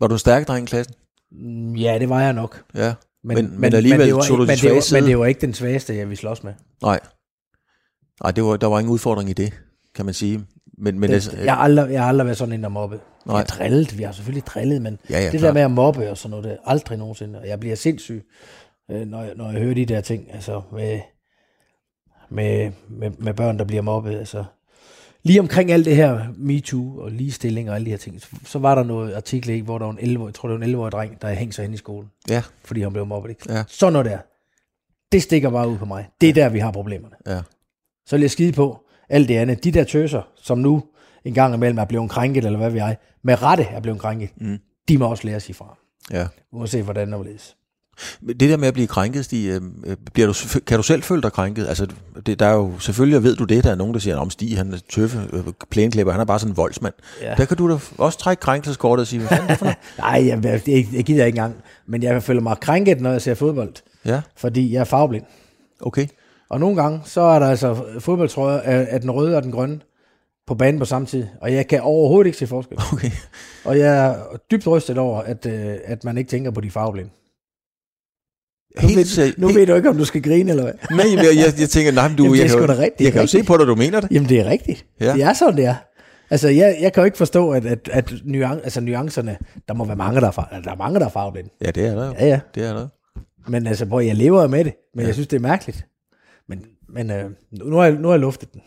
Var du en stærk dreng i klassen? Mm, ja, det var jeg nok. Ja. Men- men alligevel det var, tog du de men, det svage var, side. men det var ikke den svageste, jeg ville slås med. Nej. Nej, det var, der var ingen udfordring i det, kan man sige. Men, men altså, Det, jeg, har aldrig, jeg har aldrig været sådan en, der mobbet. Vi Nej. har drillet, vi har selvfølgelig drillet, men Ja, ja, det klart. der med at mobbe og sådan noget, det er aldrig nogensinde. Og jeg bliver sindssyg, øh, når jeg, når jeg hører de der ting, altså med, med, med, med børn, der bliver mobbet. Altså. Lige omkring alt det her MeToo og ligestilling og alle de her ting, så, var der noget artikel, ikke, hvor der var en 11 jeg tror det var en 11-årig dreng, der hængte sig hen i skolen, ja, fordi han blev mobbet. Ikke? Ja. Sådan noget der. Det stikker bare ud på mig. Det er der, vi har problemerne. ja. Så vil jeg skide på alt det andet. De der tøser, som nu en gang imellem er blevet krænket, eller hvad vi er, med rette er blevet krænket, Mm. de må også lære sig fra. ja. Uanset hvordan det læse. Det der med at blive krænket, Stig, øh, øh, bliver du, kan du selv føle dig krænket? Altså, det, der er jo, selvfølgelig ved du det, der er nogen, der siger, om Stig, han er tøffe, øh, plæneklipper, han er bare sådan en voldsmand. Ja. Der kan du da også trække krænkelseskortet og sige, hvad fanden er det for? Nej, jeg, jeg, gider ikke engang. Men jeg føler mig krænket, når jeg ser fodbold. Ja, Fordi jeg er farveblind. okay. Og nogle gange, så er der altså fodboldtrøjer af, af den røde og den grønne på banen på samme tid. Og jeg kan overhovedet ikke se forskel. okay. Og jeg er dybt rystet over, at, øh, at man ikke tænker på de farveblinde. Nu, Helt ved, seri- nu helt- ved du ikke, om du skal grine eller hvad. Nej, jeg, jeg, jeg tænker, nej, men du, Jamen, det jeg, kan, jo- rigtigt. jeg kan jo se på dig, du mener det. Jamen, det er rigtigt. Ja. Det er sådan, det er. Altså, jeg, jeg kan jo ikke forstå, at, at, at nuan, altså, nuancerne, der må være mange, der er, der er mange, der er farveblinde. Ja, det er der jo. Ja, ja. Det er der. Men altså, prøv, jeg lever med det, men Ja. jeg synes, det er mærkeligt. Men, men øh, nu, har jeg, nu har jeg luftet den.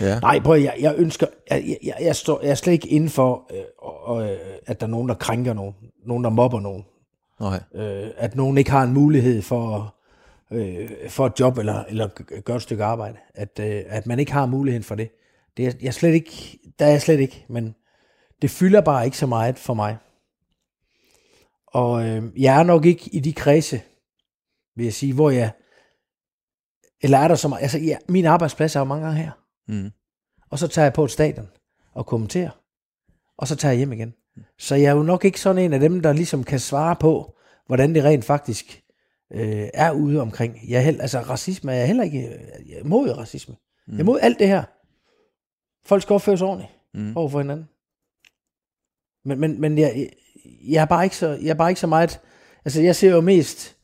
Ja. Nej, prøv, jeg, jeg ønsker, jeg, jeg, jeg, står, jeg er slet ikke inden for, øh, og, øh, at der er nogen, der krænker nogen, nogen, der mobber nogen, Nej. øh, at nogen ikke har en mulighed for, øh, for et job eller, eller gøre et stykke arbejde, at, øh, at man ikke har muligheden for det. Det er jeg slet ikke, der er jeg slet ikke, men det fylder bare ikke så meget for mig. Og øh, jeg er nok ikke i de kredse, vil jeg sige, hvor jeg, eller er der så meget, altså ja, min arbejdsplads er jo mange gange her, Mm. og så tager jeg på et stadion og kommenterer, og så tager jeg hjem igen. Så jeg er jo nok ikke sådan en af dem, der ligesom kan svare på, hvordan det rent faktisk øh, er ude omkring. Jeg er held, altså racisme er jeg heller ikke øh, jeg er imod racisme. Mm. Jeg er imod alt det her. Folk skal opføre sig ordentligt Mm. mm. over for hinanden. Men, men, men jeg, jeg, er bare ikke så, jeg er bare ikke så meget... Altså, jeg ser jo mest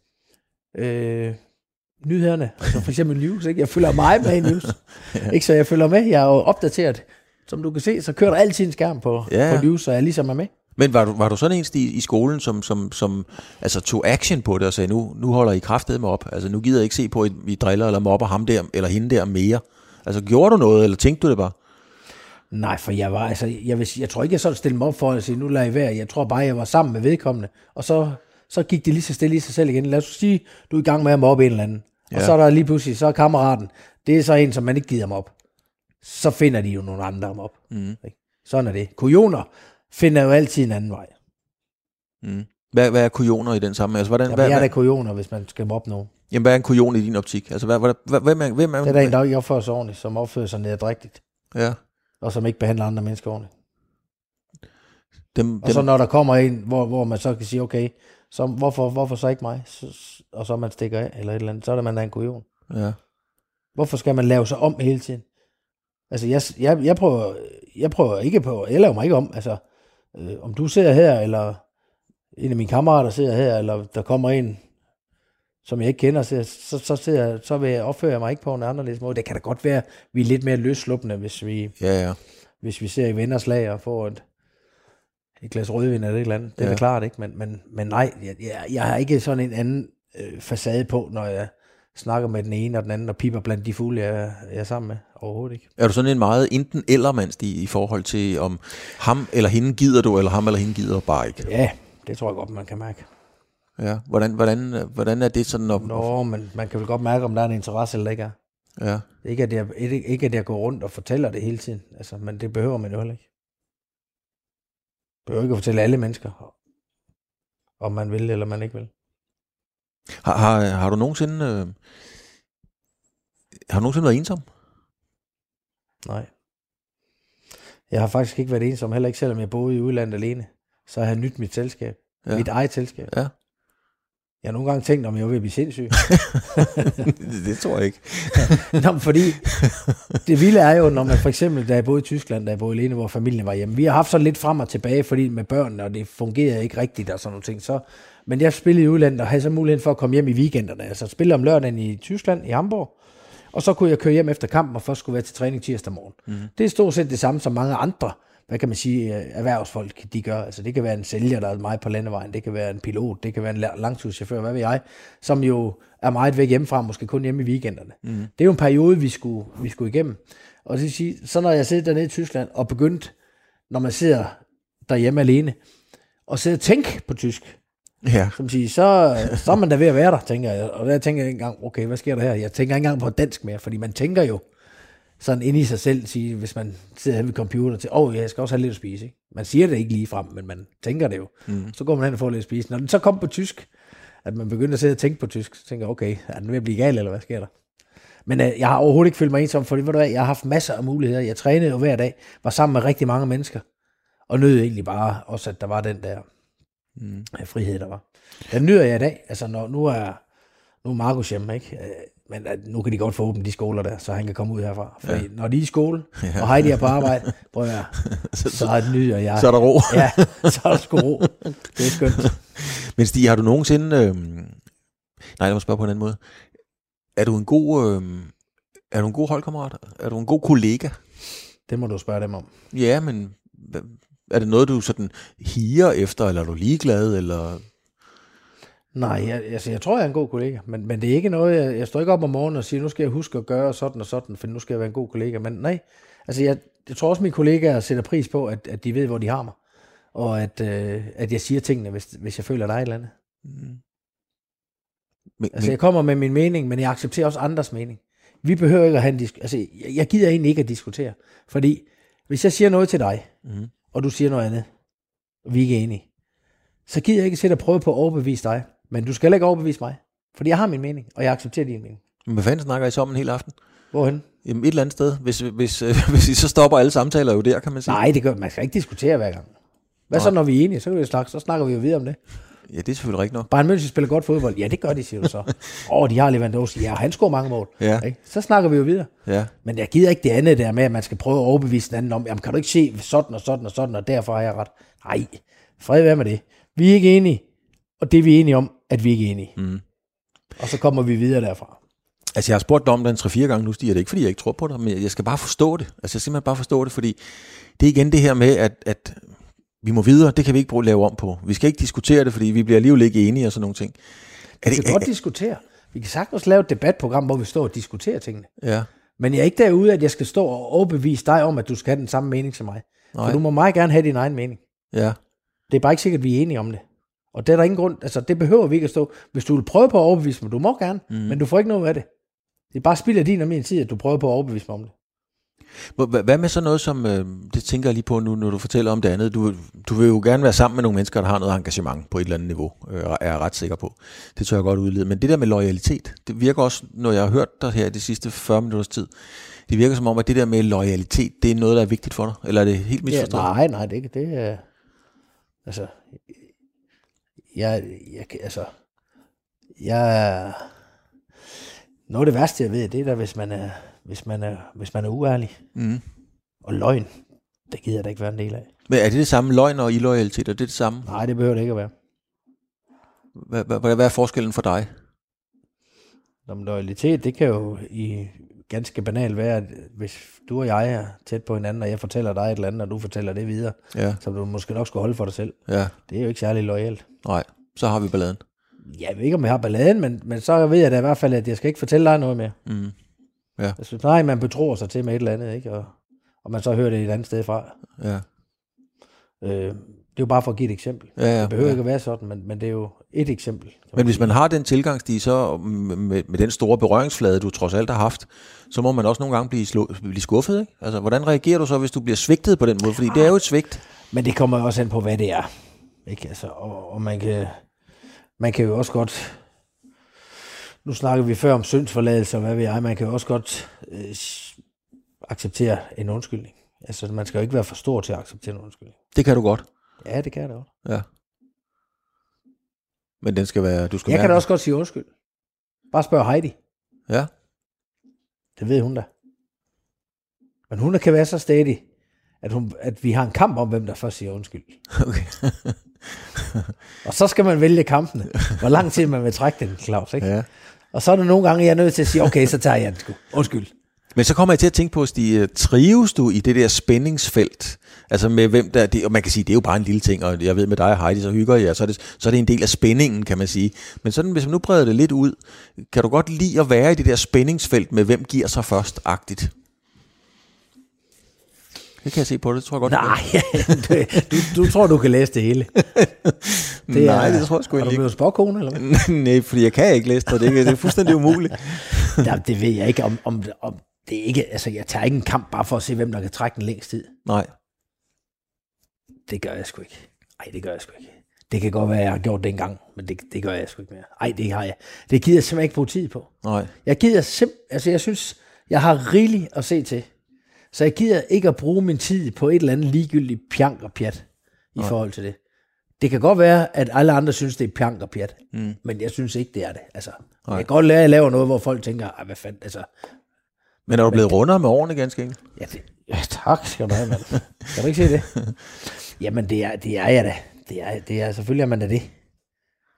øh, nyhederne, altså for eksempel news, ikke? Jeg følger meget med i news. ja. Ikke så jeg følger med, jeg er jo opdateret. Som du kan se, så kører der altid en skærm på, ja. på news, så jeg ligesom er med. Men var du, var du sådan en Stig, i skolen, som, som, som altså, tog action på det og sagde, nu, nu holder I kraftet med op. Altså, nu gider jeg ikke se på, at vi driller eller mobber ham der, eller hende der mere. Altså, gjorde du noget, eller tænkte du det bare? Nej, for jeg var, altså, jeg, vil, sige- jeg tror ikke, jeg sådan stillede mig op for at sige, nu lader jeg være. Jeg tror bare, jeg var sammen med vedkommende. Og så, så gik det lige så stille i sig selv igen. Lad os sige, du er i gang med at mobbe en eller anden. Ja. Og så er der lige pludselig, så er kammeraten, det er så en, som man ikke gider op. Så finder de jo nogle andre om op. Mm. Sådan er det. Kujoner finder jo altid en anden vej. Mm. Hvad, hvad er kujoner i den samme? Altså, hvordan, Jamen, hvad, jeg er da kujoner, hvis man skal mobbe nogen. jamen, hvad er en kujon i din optik? Altså, hvad, hvad, hvad, hvem er, hvem er, Det er der en, der ikke opfører sig ordentligt, som opfører sig nederdrægtigt, Ja, og som ikke behandler andre mennesker ordentligt. dem, Og så dem, når der kommer en, hvor, hvor man så kan sige, okay, så hvorfor, hvorfor så ikke mig? Så, og så man stikker af, eller et eller andet, så er det man da en kujon. ja. Hvorfor skal man lave sig om hele tiden? Altså, jeg, jeg, jeg, prøver, jeg prøver ikke på, jeg laver mig ikke om, altså, øh, om du sidder her, eller en af mine kammerater sidder her, eller der kommer en, som jeg ikke kender, så, så, så, sidder, jeg- så vil jeg opføre mig ikke på en anderledes måde. Det kan da godt være, vi er lidt mere løsslupne, hvis vi, Ja, ja. hvis vi ser i venners lag og får et, et glas rødvin eller et eller andet. Det er Ja. da klart, ikke? Men, men, men nej, jeg, jeg, jeg har ikke sådan en anden øh, facade på, når jeg snakker med den ene og den anden, og piper blandt de fugle, jeg, jeg er sammen med. Overhovedet ikke. Er du sådan en meget enten eller mandst i, i forhold til, om ham eller hende gider du, eller ham eller hende gider bare ikke? Ja, det tror jeg godt, man kan mærke. Ja. Hvordan, hvordan, hvordan er det sådan? Når, Nå, men man kan vel godt mærke, om der er en interesse eller ikke er. Ja. Ikke at, jeg, ikke, ikke at jeg går rundt og fortæller det hele tiden, altså, men det behøver man jo heller ikke. behøver ikke at fortælle alle mennesker, om man vil eller man ikke vil. Har, har, har du nogensinde... Øh, har du nogensinde været ensom? Nej. Jeg har faktisk ikke været ensom, heller ikke selvom jeg boede i udlandet alene. Så har jeg nyt mit selskab. Ja. Ja. Mit eget selskab. Ja. Jeg har nogle gange tænkt, om jeg at blive sindssyg. det, tror jeg ikke. Nå, fordi det vilde er jo, når man for eksempel, da jeg boede i Tyskland, da jeg boede alene, hvor familien var hjemme. Vi har haft så lidt frem og tilbage, fordi med børnene, og det fungerede ikke rigtigt og sådan nogle ting. Så, men jeg spillede i udlandet og havde så muligheden for at komme hjem i weekenderne. Altså spille om lørdagen i Tyskland, i Hamburg. Og så kunne jeg køre hjem efter kampen, og først skulle være til træning tirsdag morgen. Mm. Det er stort set det samme som mange andre, hvad kan man sige, øh, erhvervsfolk, de gør. Altså det kan være en sælger, der er meget på landevejen, det kan være en pilot, det kan være en la- langturschauffør, hvad ved jeg, som jo er meget væk hjemmefra, måske kun hjemme i weekenderne. Mm. Det er jo en periode, vi skulle, vi skulle igennem. Og vil sige, så når jeg sidder dernede i Tyskland og begyndt, når man sidder derhjemme alene, og sidder og tænker på tysk, Ja. som siger, så, så er man da ved at være der, tænker jeg. Og der tænker jeg ikke engang, okay, hvad sker der her? Jeg tænker ikke engang på dansk mere, fordi man tænker jo sådan inde i sig selv, sige, hvis man sidder her ved computer til, åh, oh, jeg skal også have lidt at spise. Ikke? Man siger det ikke lige frem, men man tænker det jo. Mm. Så går man hen og får lidt at spise. Når den så kommer på tysk, at man begynder at sidde og tænke på tysk, så tænker jeg, okay, er den ved at blive gal, eller hvad sker der? Men øh, jeg har overhovedet ikke følt mig ensom, fordi ved du hvad, jeg har haft masser af muligheder. Jeg trænede jo hver dag, var sammen med rigtig mange mennesker, og nød egentlig bare også, at der var den der mm. frihed, der var. Den nyder jeg i dag. Altså, når, nu er, nu er Markus hjemme, ikke? Øh, Men at nu kan de godt få åbent de skoler der, så han kan komme ud herfra. Fordi ja. når de er i skole, og Heidi er på arbejde, prøv at høre, så er det jeg. Så er der ro. Ja, så er der sgu ro. Det er skønt. Men Stig, har du nogensinde... Øh... Nej, lad mig spørge på en anden måde. Er du en god... Øh... Er du en god holdkammerat? Er du en god kollega? Det må du spørge dem om. Ja, men er det noget, du sådan higer efter, eller er du ligeglad, eller... Nej, jeg, altså, jeg tror, jeg er en god kollega, men, men det er ikke noget, jeg, jeg står ikke op om morgenen og siger, nu skal jeg huske at gøre sådan og sådan, for nu skal jeg være en god kollega. Men nej, altså jeg, jeg tror også, mine kollegaer sætter pris på, at, at de ved, hvor de har mig, og at, øh, at jeg siger tingene, hvis, hvis jeg føler, der er et eller andet. Men, Altså jeg kommer med min mening, men jeg accepterer også andres mening. Vi behøver ikke at have en disk- Altså jeg, jeg gider egentlig ikke at diskutere, fordi hvis jeg siger noget til dig, Mhm. og du siger noget andet, og vi ikke er enige, så gider jeg ikke sidde og prøve på at overbevise dig, men du skal heller ikke overbevise mig, fordi jeg har min mening, og jeg accepterer din mening. men hvad fanden snakker I så om en hel aften? Hvorhen? Jamen et eller andet sted. Hvis, hvis, øh, hvis I så stopper alle samtaler jo der, kan man sige. Nej, det gør, man skal ikke diskutere hver gang. Hvad så, når vi er enige? Så, kan vi snakke, så snakker vi jo videre om det. Ja, det er selvfølgelig rigtigt nok. Bayern München spiller godt fodbold. Ja, det gør de, siger du så. Åh, oh, de har Lewandowski. Ja, han scorer mange mål. Ja. Ikke? Så snakker vi jo videre. Ja. Men jeg gider ikke det andet der med, at man skal prøve at overbevise den anden om, jamen kan du ikke se sådan og sådan og sådan, og derfor har jeg ret. Nej, fred være med det. Vi er ikke enige, og det er vi enige om, at vi ikke er enige. Mm. Og så kommer vi videre derfra. Altså, jeg har spurgt dig om det en 3-4 gange nu, Stig, det er ikke, fordi jeg ikke tror på dig, men jeg skal bare forstå det. Altså, jeg skal simpelthen bare forstå det, fordi det er igen det her med, at, at vi må videre, det kan vi ikke bruge lave om på. Vi skal ikke diskutere det, fordi vi bliver alligevel ikke enige og sådan nogle ting. Er Vi det, kan godt diskutere. Vi kan sagtens lave et debatprogram, hvor vi står og diskuterer tingene. ja. Men jeg er ikke derude, at jeg skal stå og overbevise dig om, at du skal have den samme mening som mig. Nej. For du må meget gerne have din egen mening. Ja. Det er bare ikke sikkert, at vi er enige om det. Og det er der ingen grund, altså det behøver vi ikke at stå. Hvis du vil prøve på at overbevise mig, du må gerne, mm. men du får ikke noget af det. Det er bare spild af din og min tid, at du prøver på at overbevise mig om det. Hvad med så noget som, øh, det tænker jeg lige på nu, når du fortæller om det andet. Du, du vil jo gerne være sammen med nogle mennesker, der har noget engagement på et eller andet niveau, øh, er jeg ret sikker på. Det tør jeg godt udlede. Men det der med loyalitet, det virker også, når jeg har hørt dig her de sidste 40 minutters tid, det virker som om, at det der med loyalitet, det er noget, der er vigtigt for dig. Eller er det helt Ja, misforstået? nej, nej, det, er ikke- det er... Altså... Jeg, jeg, altså... Jeg... Noget af det værste, jeg ved, det er da, hvis man er, hvis man er, hvis man er uærlig. Mm. Og løgn, det gider jeg da ikke være en del af. Men er det det samme løgn og illoyalitet? Er det det samme? Nej, det behøver det ikke at være. Hvad, hvad, hvad er forskellen for dig? Nå, men loyalitet, det kan jo i ganske banalt være, at hvis du og jeg er tæt på hinanden, og jeg fortæller dig et eller andet, og du fortæller det videre, Ja, som du måske nok skulle holde for dig selv. ja, Det er jo ikke særlig lojalt. nej. Så har vi balladen. Jeg ved ikke, om jeg har balladen, men, men så ved jeg da i hvert fald, at jeg skal ikke fortælle dig noget mere. Mm. Jeg synes, nej, man betror sig til med et eller andet, ikke? Og, og man så hører det et andet sted fra. Ja, Øh, det er jo bare for at give et eksempel. ja, ja. Det behøver ja. ikke at være sådan, men, men det er jo et eksempel. Men hvis sige. man har den tilgangsstige, så med, med den store berøringsflade, du trods alt har haft, så må man også nogle gange blive, slå, blive skuffet. Ikke? Altså, hvordan reagerer du så, hvis du bliver svigtet på den måde? Fordi det er jo et svigt. Men det kommer også an på, hvad det er. Ikke? Altså, og, og man, kan, man kan jo også godt... Nu snakker vi før om syndsforladelse, og hvad ved jeg. Man kan jo også godt øh, acceptere en undskyldning. Altså, man skal jo ikke være for stor til at acceptere en undskyldning. Det kan du godt. Ja, det kan jeg da også. Ja. Men den skal være... Du skal Jeg være, kan da også godt sige undskyld. Bare spørg Heidi. Ja, Det ved hun da. Men hun kan være så stadig, at, hun, at vi har en kamp om, hvem der først siger undskyld. okay. Og så skal man vælge kampene. Hvor lang tid man vil trække den, Claus. Ikke? ja. Og så er der nogle gange, jeg er nødt til at sige, okay, så tager jeg den sgu. Undskyld. Men så kommer jeg til at tænke på, Stig, øh, trives du i det der spændingsfelt? Altså med hvem der, det, og man kan sige, det er jo bare en lille ting, og jeg ved med dig og Heidi, så hygger jeg, så er det, så er det en del af spændingen, kan man sige. Men sådan, hvis man nu breder det lidt ud, kan du godt lide at være i det der spændingsfelt med, hvem giver sig først-agtigt? Det kan jeg se på det, tror jeg godt. Nej, du, du, du tror, du kan læse det hele. Det Nej, det tror jeg sgu Har du egentlig blevet spåkone, eller hvad? ikke. Nej, fordi jeg kan ikke læse det, det er, det er fuldstændig umuligt. Ja, det ved jeg ikke, om, om, om det er ikke, altså jeg tager ikke en kamp bare for at se, hvem der kan trække den længst tid. Nej, Det gør jeg sgu ikke. Nej, det gør jeg sgu ikke. Det kan godt være, jeg har gjort det engang, men det, det gør jeg sgu ikke mere. Nej, det har jeg. Det gider jeg simpelthen ikke bruge tid på. nej. Jeg gider simpelthen, altså jeg synes, jeg har rigeligt at se til. Så jeg gider ikke at bruge min tid på et eller andet ligegyldigt pjank og pjat i Nej. forhold til det. Det kan godt være, at alle andre synes, det er pjank og pjat, mm. men jeg synes ikke, det er det. Altså, jeg kan godt lære, at jeg laver noget, hvor folk tænker, "Ej, hvad fanden, altså, Men er du blevet rundere med årene ganske enkelt? ja, det, ja tak skal du have, mand. Kan du ikke se det? Jamen, det er, det er jeg da. Det er, det er selvfølgelig, at man er det.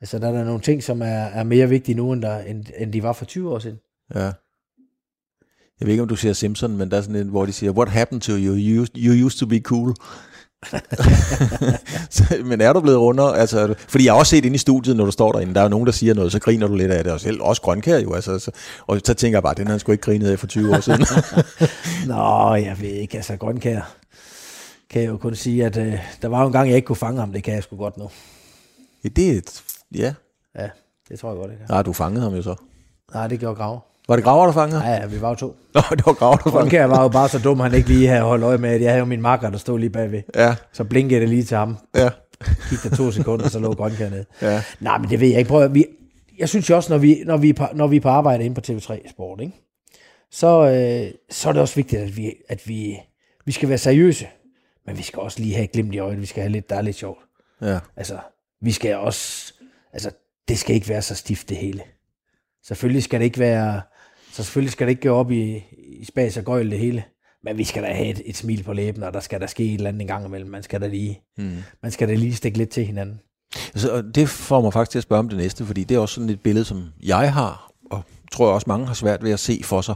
Altså, der er der nogle ting, som er, er mere vigtige nu, end, der, end, end de var for 20 år siden. Ja. Jeg ved ikke, om du siger Simpson, men der er sådan en, hvor de siger, what happened to you? You used, you used to be cool. Så, men er du blevet rundere? Altså, fordi jeg har også set inde i studiet, når du står derinde, der er nogen, der siger noget, så griner du lidt af det, og selv også grønkær jo. Altså, så, og så tænker jeg bare, den har han sgu ikke grinet af for 20 år siden. Nå, jeg ved ikke, altså Grønkær kan jeg jo kun sige, at øh, der var jo en gang, jeg ikke kunne fange ham, det kan jeg sgu godt nu. ja, det er et, ja. Ja, det tror jeg godt, det kan. Nej, du fangede ham jo så. Nej, det gjorde Grav. Var det Graver, der fangede? Ja, ja, vi var jo to. Nå, det var Graver, der fangede Grønkær var jo bare så dum, han ikke lige havde holdt øje med, at jeg havde jo min makker, der stod lige bagved. Ja, Så blinkede det lige til ham. ja, Gik der to sekunder, så lå Grønkær ned. ja. Nej, men det ved jeg ikke. Prøv, at- vi, jeg synes jo også, når vi, når, vi, på- når vi er på arbejde inde på TV3 Sport, ikke? Så, øh, så er det også vigtigt, at vi, at vi, vi skal være seriøse. Men vi skal også lige have et glimt i øjet. Vi skal have lidt, der er lidt sjovt. ja. Altså, vi skal også, altså, det skal ikke være så stift det hele. Selvfølgelig skal det ikke være, så selvfølgelig skal det ikke gå op i, i spas og gøjl det hele. Men vi skal da have et, et smil på læben, og der skal der ske et eller andet en gang imellem. Man skal da lige, mm. man skal da lige stikke lidt til hinanden. Så det får mig faktisk til at spørge om det næste, fordi det er også sådan et billede, som jeg har, og tror jeg også mange har svært ved at se for sig,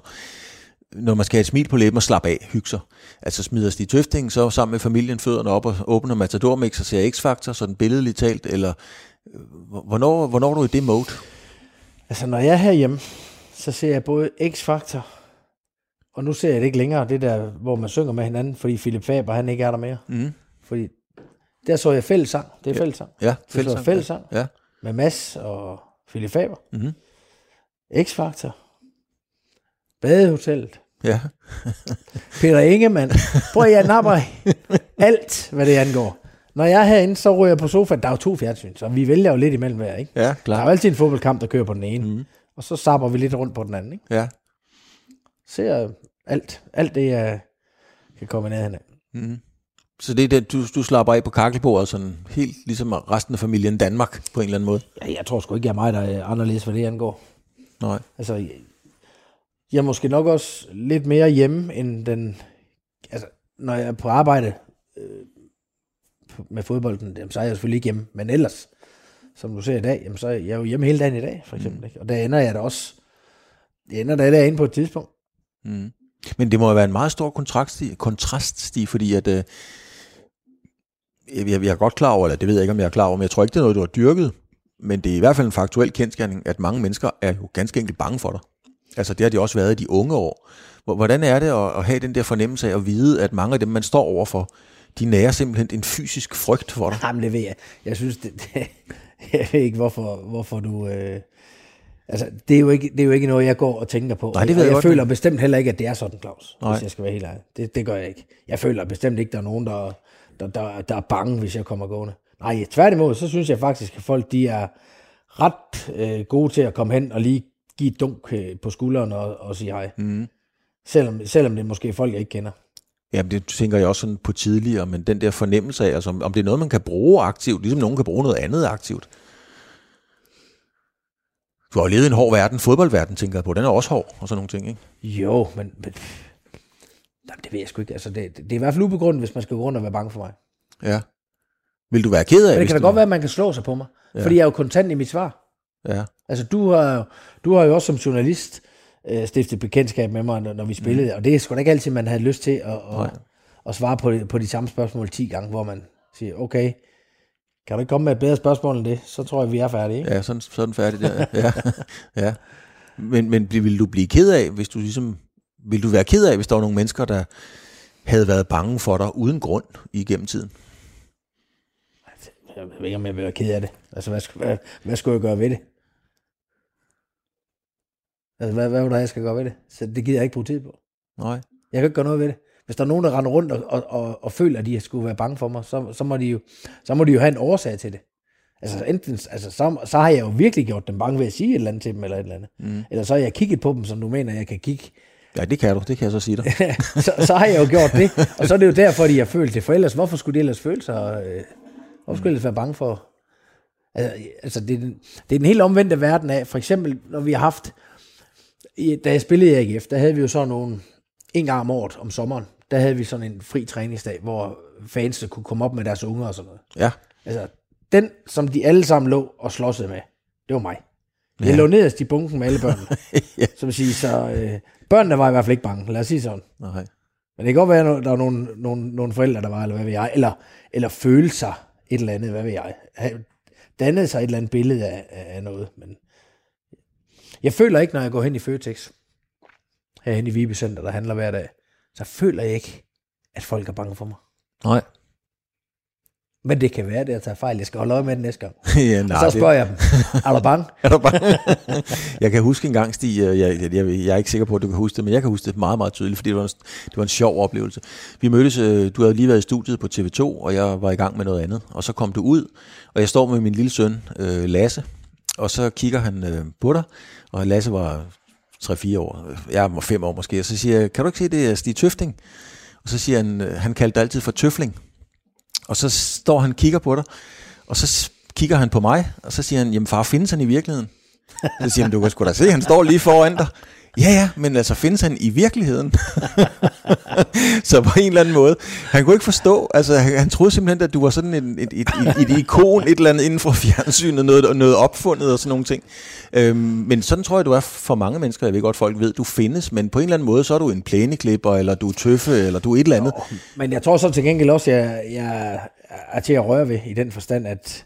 når man skal have et smil på læben og slappe af, hygge sig. Altså smider Stig Tøfting så sammen med familien fødderne op og åbner Matador Mix og ser X-Factor, sådan billedligt talt, eller øh, hvornår, hvornår er du i det mode? Altså, når jeg er herhjemme, så ser jeg både X-Factor og nu ser jeg det ikke længere, det der, hvor man synger med hinanden, fordi Philip Faber, han ikke er der mere. Mm. Fordi der så jeg fællesang. Det er Ja. fællesang. Ja, Det så fællesang. fællesang Ja. med Mads og Philip Faber. Mhm. X-Factor. Badehotellet. Ja. Peter Ingemann. Prøv at jeg napper alt, hvad det angår. Når jeg er herinde, så ryger jeg på sofaen. Der er jo to fjernsyn, så vi vælger jo lidt imellem hver, ikke? Ja, Der er klar. jo altid en fodboldkamp, der kører på den ene. Mm. Og så sapper vi lidt rundt på den anden, ikke? Ja. Ser alt, alt det, jeg kan komme ned af. Mm. Så det er det, du, du slapper af på kakkelbordet, sådan helt ligesom resten af familien Danmark på en eller anden måde? Ja, jeg tror sgu ikke, jeg er mig, der er anderledes, hvad det angår. Nej. Altså, jeg, jeg er måske nok også lidt mere hjemme, end den... Altså, når jeg er på arbejde øh, med fodbolden, jamen, så er jeg selvfølgelig ikke hjemme. Men ellers, som du ser i dag, jamen, så er jeg jo hjemme hele dagen i dag, for eksempel. Mm. Ikke? Og der ender jeg da også... Jeg ender da derinde på et tidspunkt. Mm. Men det må jo være en meget stor kontraststi, kontraststi fordi at, øh, jeg, jeg er godt klar over, eller det ved jeg ikke, om jeg er klar over, men jeg tror ikke, det er noget, du har dyrket. Men det er i hvert fald en faktuel kendskærning, at mange mennesker er jo ganske enkelt bange for dig. Altså det har de også været i de unge år. Hvor- Hvordan er det at, at have den der fornemmelse af at vide, at mange af dem, man står overfor, de nærer simpelthen en fysisk frygt for dig? Jamen, det ved jeg. Jeg synes, det, det, jeg ved ikke, hvorfor, hvorfor du... Øh, altså, det er, jo ikke, det er jo ikke noget, jeg går og tænker på. Nej, det ved jeg jeg føler bestemt heller ikke, at det er sådan, Claus, Nej. hvis jeg skal være helt ærlig. Det, det gør jeg ikke. Jeg føler bestemt ikke, der er nogen, der, der, der, der er bange, hvis jeg kommer gående. Nej, tværtimod, så synes jeg faktisk, at folk de er ret øh, gode til at komme hen og lige give et dunk øh, på skulderen og, og sige hej. Mm. Selvom, selvom det er måske folk, jeg ikke kender. Jamen det tænker jeg også sådan på tidligere, men den der fornemmelse af, altså, om- det er noget, man kan bruge aktivt, ligesom nogen kan bruge noget andet aktivt. Du har jo levet i en hård verden, fodboldverden tænker jeg på, den er også hård og sådan nogle ting, ikke? Jo, men, men jamen, det ved jeg sgu ikke. Altså, det, det er i hvert fald ubegrundet, hvis man skal gå rundt og være bange for mig. Ja. Vil du være ked af, Men det kan da godt være, at man kan slå sig på mig. Ja. Fordi jeg er jo kontant i mit svar. Ja, Altså, du har, du har jo også som journalist øh, stiftet bekendtskab med mig, når, når vi spillede. Mm. Og det er sgu da ikke altid, man havde lyst til at, at, at svare på, på de samme spørgsmål 10 gange, hvor man siger, okay, kan du ikke komme med et bedre spørgsmål end det? Så tror jeg, vi er færdige. Ikke? ja sådan, sådan færdig der. Ja, ja. Men, men vil du blive ked af, hvis du ligesom... Vil du være ked af, hvis der var nogle mennesker, der havde været bange for dig uden grund igennem tiden? Jeg ved ikke, om jeg vil være ked af det. Altså, hvad, skal- hvad, hvad skulle jeg gøre ved det? Altså, hvad, hvad vil du have, jeg skal gøre ved det? Så det gider jeg ikke bruge tid på. Nej. Jeg kan ikke gøre noget ved det. Hvis der er nogen, der render rundt og, og, og, og føler, at de skulle være bange for mig, så, så, må de jo, så må de jo have en årsag til det. Altså, enten, altså så, så har jeg jo virkelig gjort dem bange ved at sige et eller andet til dem, eller et eller andet. Mm. Eller så har jeg kigget på dem, som du mener, jeg kan kigge. Ja, det kan du. Det kan jeg så sige dig. så, så har jeg jo gjort det. Og så er det jo derfor, de har følt det. For ellers, hvorfor skulle de ellers føle sig... Øh, hvorfor skulle de ellers være bange for... Altså, altså det, er den, det er den helt omvendte verden af. For eksempel, når vi har haft... Da jeg spillede i AGF, der havde vi jo sådan nogle... En gang om året om sommeren, der havde vi sådan en fri træningsdag, hvor fans kunne komme op med deres unger og sådan noget. Ja. Altså, den, som de alle sammen lå og slåsede med, det var mig. Jeg Ja. lå nederst i bunken med alle børnene. Ja. Så vil sige, så øh, børnene var i hvert fald ikke bange, lad os sige sådan. Nej. Men det kan godt være, at der var nogle, nogle, nogle forældre, der var, eller hvad ved jeg, eller, eller føle sig et eller andet, hvad ved jeg. Dannet sig et eller andet billede af af noget. Men jeg føler ikke, når jeg går hen i Føtex, herhen i Vibe Center, der handler hver dag, så føler jeg ikke, at folk er bange for mig. Nej. Men det kan være, at jeg tager fejl. Jeg skal holde øje med det næste gang. ja, Nej, så spørger jeg dem, er du bange? Er du bare... jeg kan huske en gang, Stig, jeg, jeg, jeg, jeg er ikke sikker på, at du kan huske det, men jeg kan huske det meget, meget tydeligt, fordi det var en, det var en sjov oplevelse. Vi mødtes, øh, du havde lige været i studiet på TV2, og jeg var i gang med noget andet, og så kom du ud, og jeg står med min lille søn, øh, Lasse, og så kigger han øh, på dig, og Lasse var 3-4 år, jeg var 5 år måske, og så siger jeg, kan du ikke se, det er Stig Tøfting? Og så siger han, øh, han kaldte dig altid for Tøfling, og så står han og kigger på dig, og så kigger han på mig, og så siger han, jamen far, findes han i virkeligheden? Så siger han, du kan sgu da se, han står lige foran dig. Ja, ja, men altså findes han i virkeligheden? så på en eller anden måde. Han kunne ikke forstå, altså han, han troede simpelthen, at du var sådan et, et, et, et, et ikon, et eller andet inden for fjernsynet, noget, noget opfundet og sådan nogle ting. Øhm, men sådan tror jeg, du er for mange mennesker. Jeg ved godt, folk ved, du findes, men på en eller anden måde, så er du en plæneklipper, eller du er tøffe, eller du er et eller andet. Men jeg tror så til gengæld også, at jeg, jeg er til at røre ved i den forstand, at,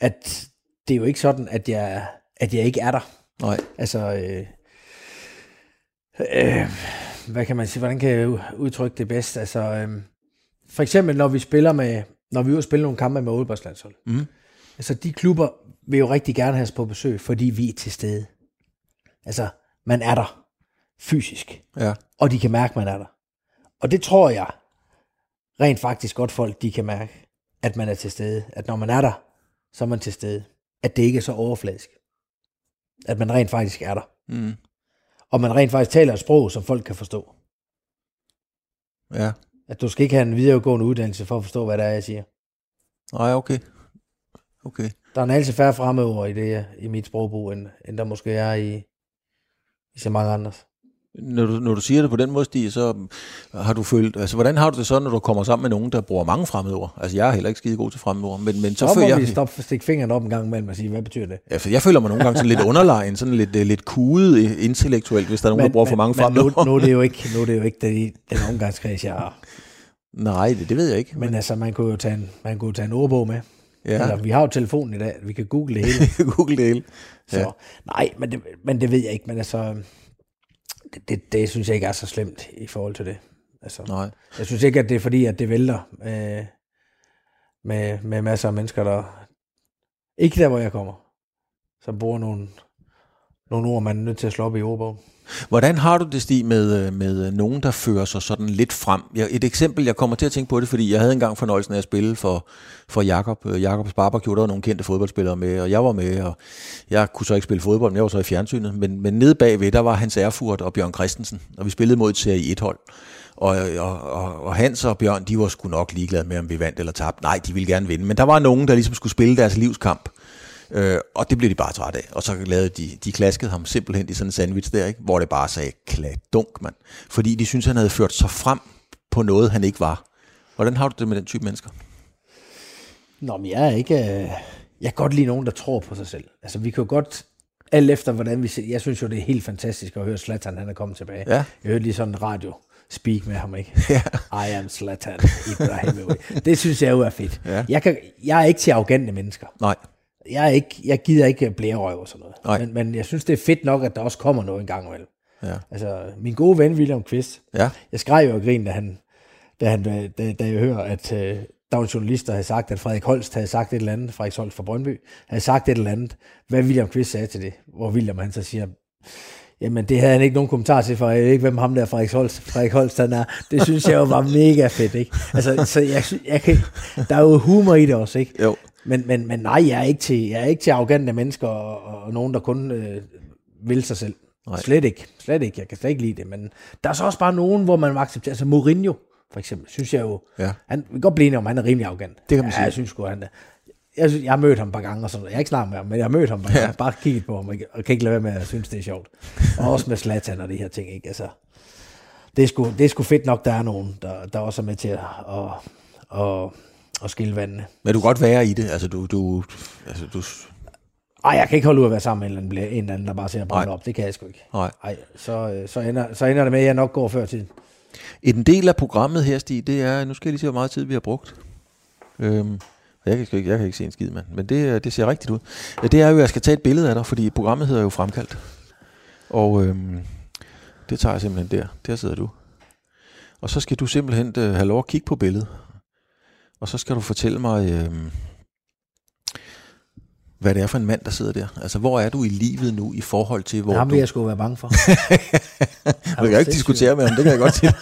at det er jo ikke sådan, at jeg, at jeg ikke er der. Nej. Altså, øh, øh, hvad kan man sige, hvordan kan jeg udtrykke det bedst? Altså, øhm, for eksempel, når vi spiller med, når vi er ude og spille nogle kampe med Aalborgslandshold. Mm. Altså, de klubber vil jo rigtig gerne have os på besøg, fordi vi er til stede. Altså, man er der fysisk, Ja. og de kan mærke, man er der. Og det tror jeg rent faktisk godt folk, de kan mærke, at man er til stede. At når man er der, så er man til stede. At det ikke er så overfladisk. At man rent faktisk er der. Mm. Og man rent faktisk taler et sprog, som folk kan forstå. Ja. At du skal ikke have en videregående uddannelse for at forstå, hvad det er, jeg siger. Nej, okay. Okay. Der er en altid færre fremmedord i, det, i mit sprogbrug, end, end der måske er i, i så mange andres. Når du, når du siger det på den måde, Stig, så har du følt, altså hvordan har du det så, når du kommer sammen med nogen, der bruger mange fremmedord? Altså jeg er heller ikke skide god til fremmedord, men, men så, Så føler må jeg, vi stoppe, stikke fingeren op en gang imellem og sige, hvad betyder det? ja, for jeg føler mig nogle gange sådan lidt underlegen, sådan lidt, øh, lidt kuget øh, intellektuelt, hvis der er nogen, der bruger for mange men nu, fremmedord. nu, er det jo ikke, nu er det jo ikke det, den omgangskreds, jeg har. Nej, det, det ved jeg ikke. Men altså, man kunne jo tage en, man kunne tage en ordbog med. Ja. Eller, vi har jo telefonen i dag, vi kan google det hele. Google det hele. Så, Ja. Nej, men det, men det ved jeg ikke. Men altså, det, det, det synes jeg ikke er så slemt i forhold til det. Altså, Nej. jeg synes ikke, at det er fordi, at det vælter øh, med, med masser af mennesker, der... Ikke der, hvor jeg kommer. Som bruger nogle, nogle ord, man er nødt til at slå op i ordbogen. Hvordan har du det, Stig, med, øh, med øh, nogen, der fører sig sådan lidt frem? Jeg, et eksempel, jeg kommer til at tænke på det, fordi jeg havde engang fornøjelsen af at spille for, for Jakob. Øh, Jakobs Barbecue, der var nogle kendte fodboldspillere med, og jeg var med, og jeg kunne så ikke spille fodbold, men jeg var så i fjernsynet. Men, men nede bagved, der var Hans Erfurt og Bjørn Christensen, og vi spillede mod et serie 1-hold. Og, og, og, og Hans og Bjørn, de var sgu nok ligeglade med, om vi vandt eller tabte. Nej, de ville gerne vinde. Men der var nogen, der ligesom skulle spille deres livskamp. Øh, og det blev de bare træt af. Og så lavede de, de klaskede ham simpelthen i sådan en sandwich der, ikke? hvor det bare sagde, kladunk, mand. Fordi de synes han havde ført sig frem på noget, han ikke var. Hvordan har du det med den type mennesker? Nå, men jeg er ikke... øh, Jeg kan godt lide nogen, der tror på sig selv. Altså, vi kan jo godt... Alt efter, hvordan vi ser... Jeg synes jo, det er helt fantastisk at høre Zlatan, han er kommet tilbage. Ja. Jeg hørte lige sådan en radio speak med ham, ikke? Ja. I am Zlatan Ibrahimovic. Det synes jeg jo er fedt. Ja. Jeg, kan, jeg er ikke til arrogante mennesker. Nej. Jeg, er ikke, jeg gider ikke blærerøv og sådan noget. Nej. Men, men jeg synes, det er fedt nok, at der også kommer noget en gang imellem. Ja. Altså, min gode ven William Kvist, Ja. jeg skrev jo og grin, da, han, da, han, da, da jeg hører, at øh, der var en journalist, der havde sagt, at Frederik Holst havde sagt et eller andet, Frederik Holst fra Brøndby, havde sagt et eller andet, hvad William Kvist sagde til det, hvor William han så siger, jamen det havde han ikke nogen kommentar til, for jeg ved ikke, hvem ham der Frederik Holst, Frederik Holst han er. Det synes jeg jo var mega fedt, ikke? Altså, så jeg, jeg kan, der er jo humor i det også, ikke? Jo. Men, men, men nej, jeg er ikke til, jeg er ikke til arrogante mennesker og, og nogen, der kun øh, vil sig selv. Nej. Slet ikke. Slet ikke. Jeg kan slet ikke lide det. Men der er så også bare nogen, hvor man må acceptere. Altså Mourinho, for eksempel, synes jeg jo... Ja. Han, vi kan godt blive enige om, han er rimelig arrogant. Det kan man ja, sige. jeg synes sgu, han er... Jeg, synes, jeg har mødt ham et par gange og sådan. Jeg har ikke snakket med ham, men jeg har mødt ham. Ja. Bare kigget på ham og, og kan ikke lade være med at synes, det er sjovt. Og også med Zlatan og de her ting, ikke? Altså, det er sgu, det er sgu fedt nok, der er nogen, der, der også er med til at, at, at, at skille vandene. Men du kan godt være i det. Altså, du, du, altså, du, Ej, jeg kan ikke holde ud at være sammen med en eller anden, en eller anden der bare ser brænde Nej. op. Det kan jeg sgu ikke. nej. Ej, så, øh, så, ender, så ender det med, at jeg nok går før tiden. En del af programmet her, Stig, det er, nu skal jeg lige se, hvor meget tid vi har brugt. Øhm, jeg, kan, ikke, jeg kan ikke se en skid, mand. Men det, det ser rigtigt ud. Ja, Det er jo, at jeg skal tage et billede af dig, fordi programmet hedder jo Fremkaldt. Og øhm, det tager jeg simpelthen der. Der sidder du. Og så skal du simpelthen øh, have lov at kigge på billedet. Og så skal du fortælle mig, øhm, hvad det er for en mand, der sidder der. Altså, hvor er du i livet nu i forhold til, hvor ham du... vil jeg sgu være bange for. Jeg kan ikke diskutere med ham, det kan jeg godt sige.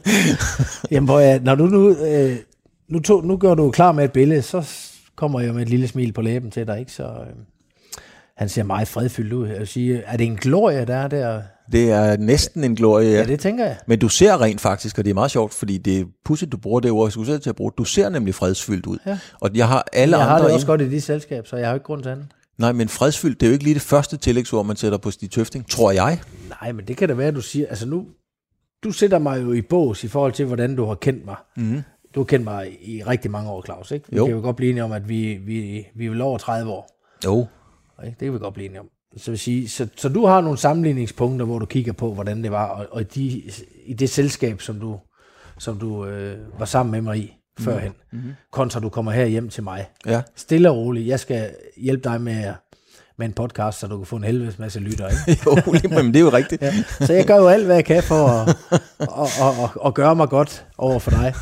Jamen, hvor jeg, når du nu, øh, nu, tog, nu gør du klar med et billede, så kommer jeg med et lille smil på læben til dig, ikke? Så øh, han ser meget fredfyldt ud. Jeg vil sige, er det en glorie, der er der? Det er næsten en glorie, Ja, ja. det tænker jeg. Men du ser rent faktisk, og det er meget sjovt, fordi det er pudsigt, du bruger det ord, jeg skulle sætte til at bruge. Du ser nemlig fredsfyldt ud. Ja. Og jeg har alle Jeg har andre... det også ind- godt i dit selskab, så jeg har ikke grund til andet. Nej, men fredsfyldt, det er jo ikke lige det første tillægsord, man sætter på Stig Tøfting, tror jeg. Nej, men det kan da være, at du siger, altså nu, du sætter mig jo i bås i forhold til, hvordan du har kendt mig. Mm. Du har kendt mig i rigtig mange år, Claus, ikke? Vi Jo. kan jo godt blive enige om, at vi, vi, vi er vel over 30 år. Jo. Ikke? Det kan vi godt blive enige om. Så, vil sige, så, så du har nogle sammenligningspunkter, hvor du kigger på, hvordan det var, og, og i, de, i det selskab, som du, som du øh, var sammen med mig i førhen, mm-hmm. kontra du kommer her hjem til mig. Ja. Stille og roligt. Jeg skal hjælpe dig med at, med en podcast, så du kan få en helvedes masse lytter. Ikke? jo, men det er jo rigtigt. Ja. Så jeg gør jo alt, hvad jeg kan for at, at, at, at, at gøre mig godt over for dig.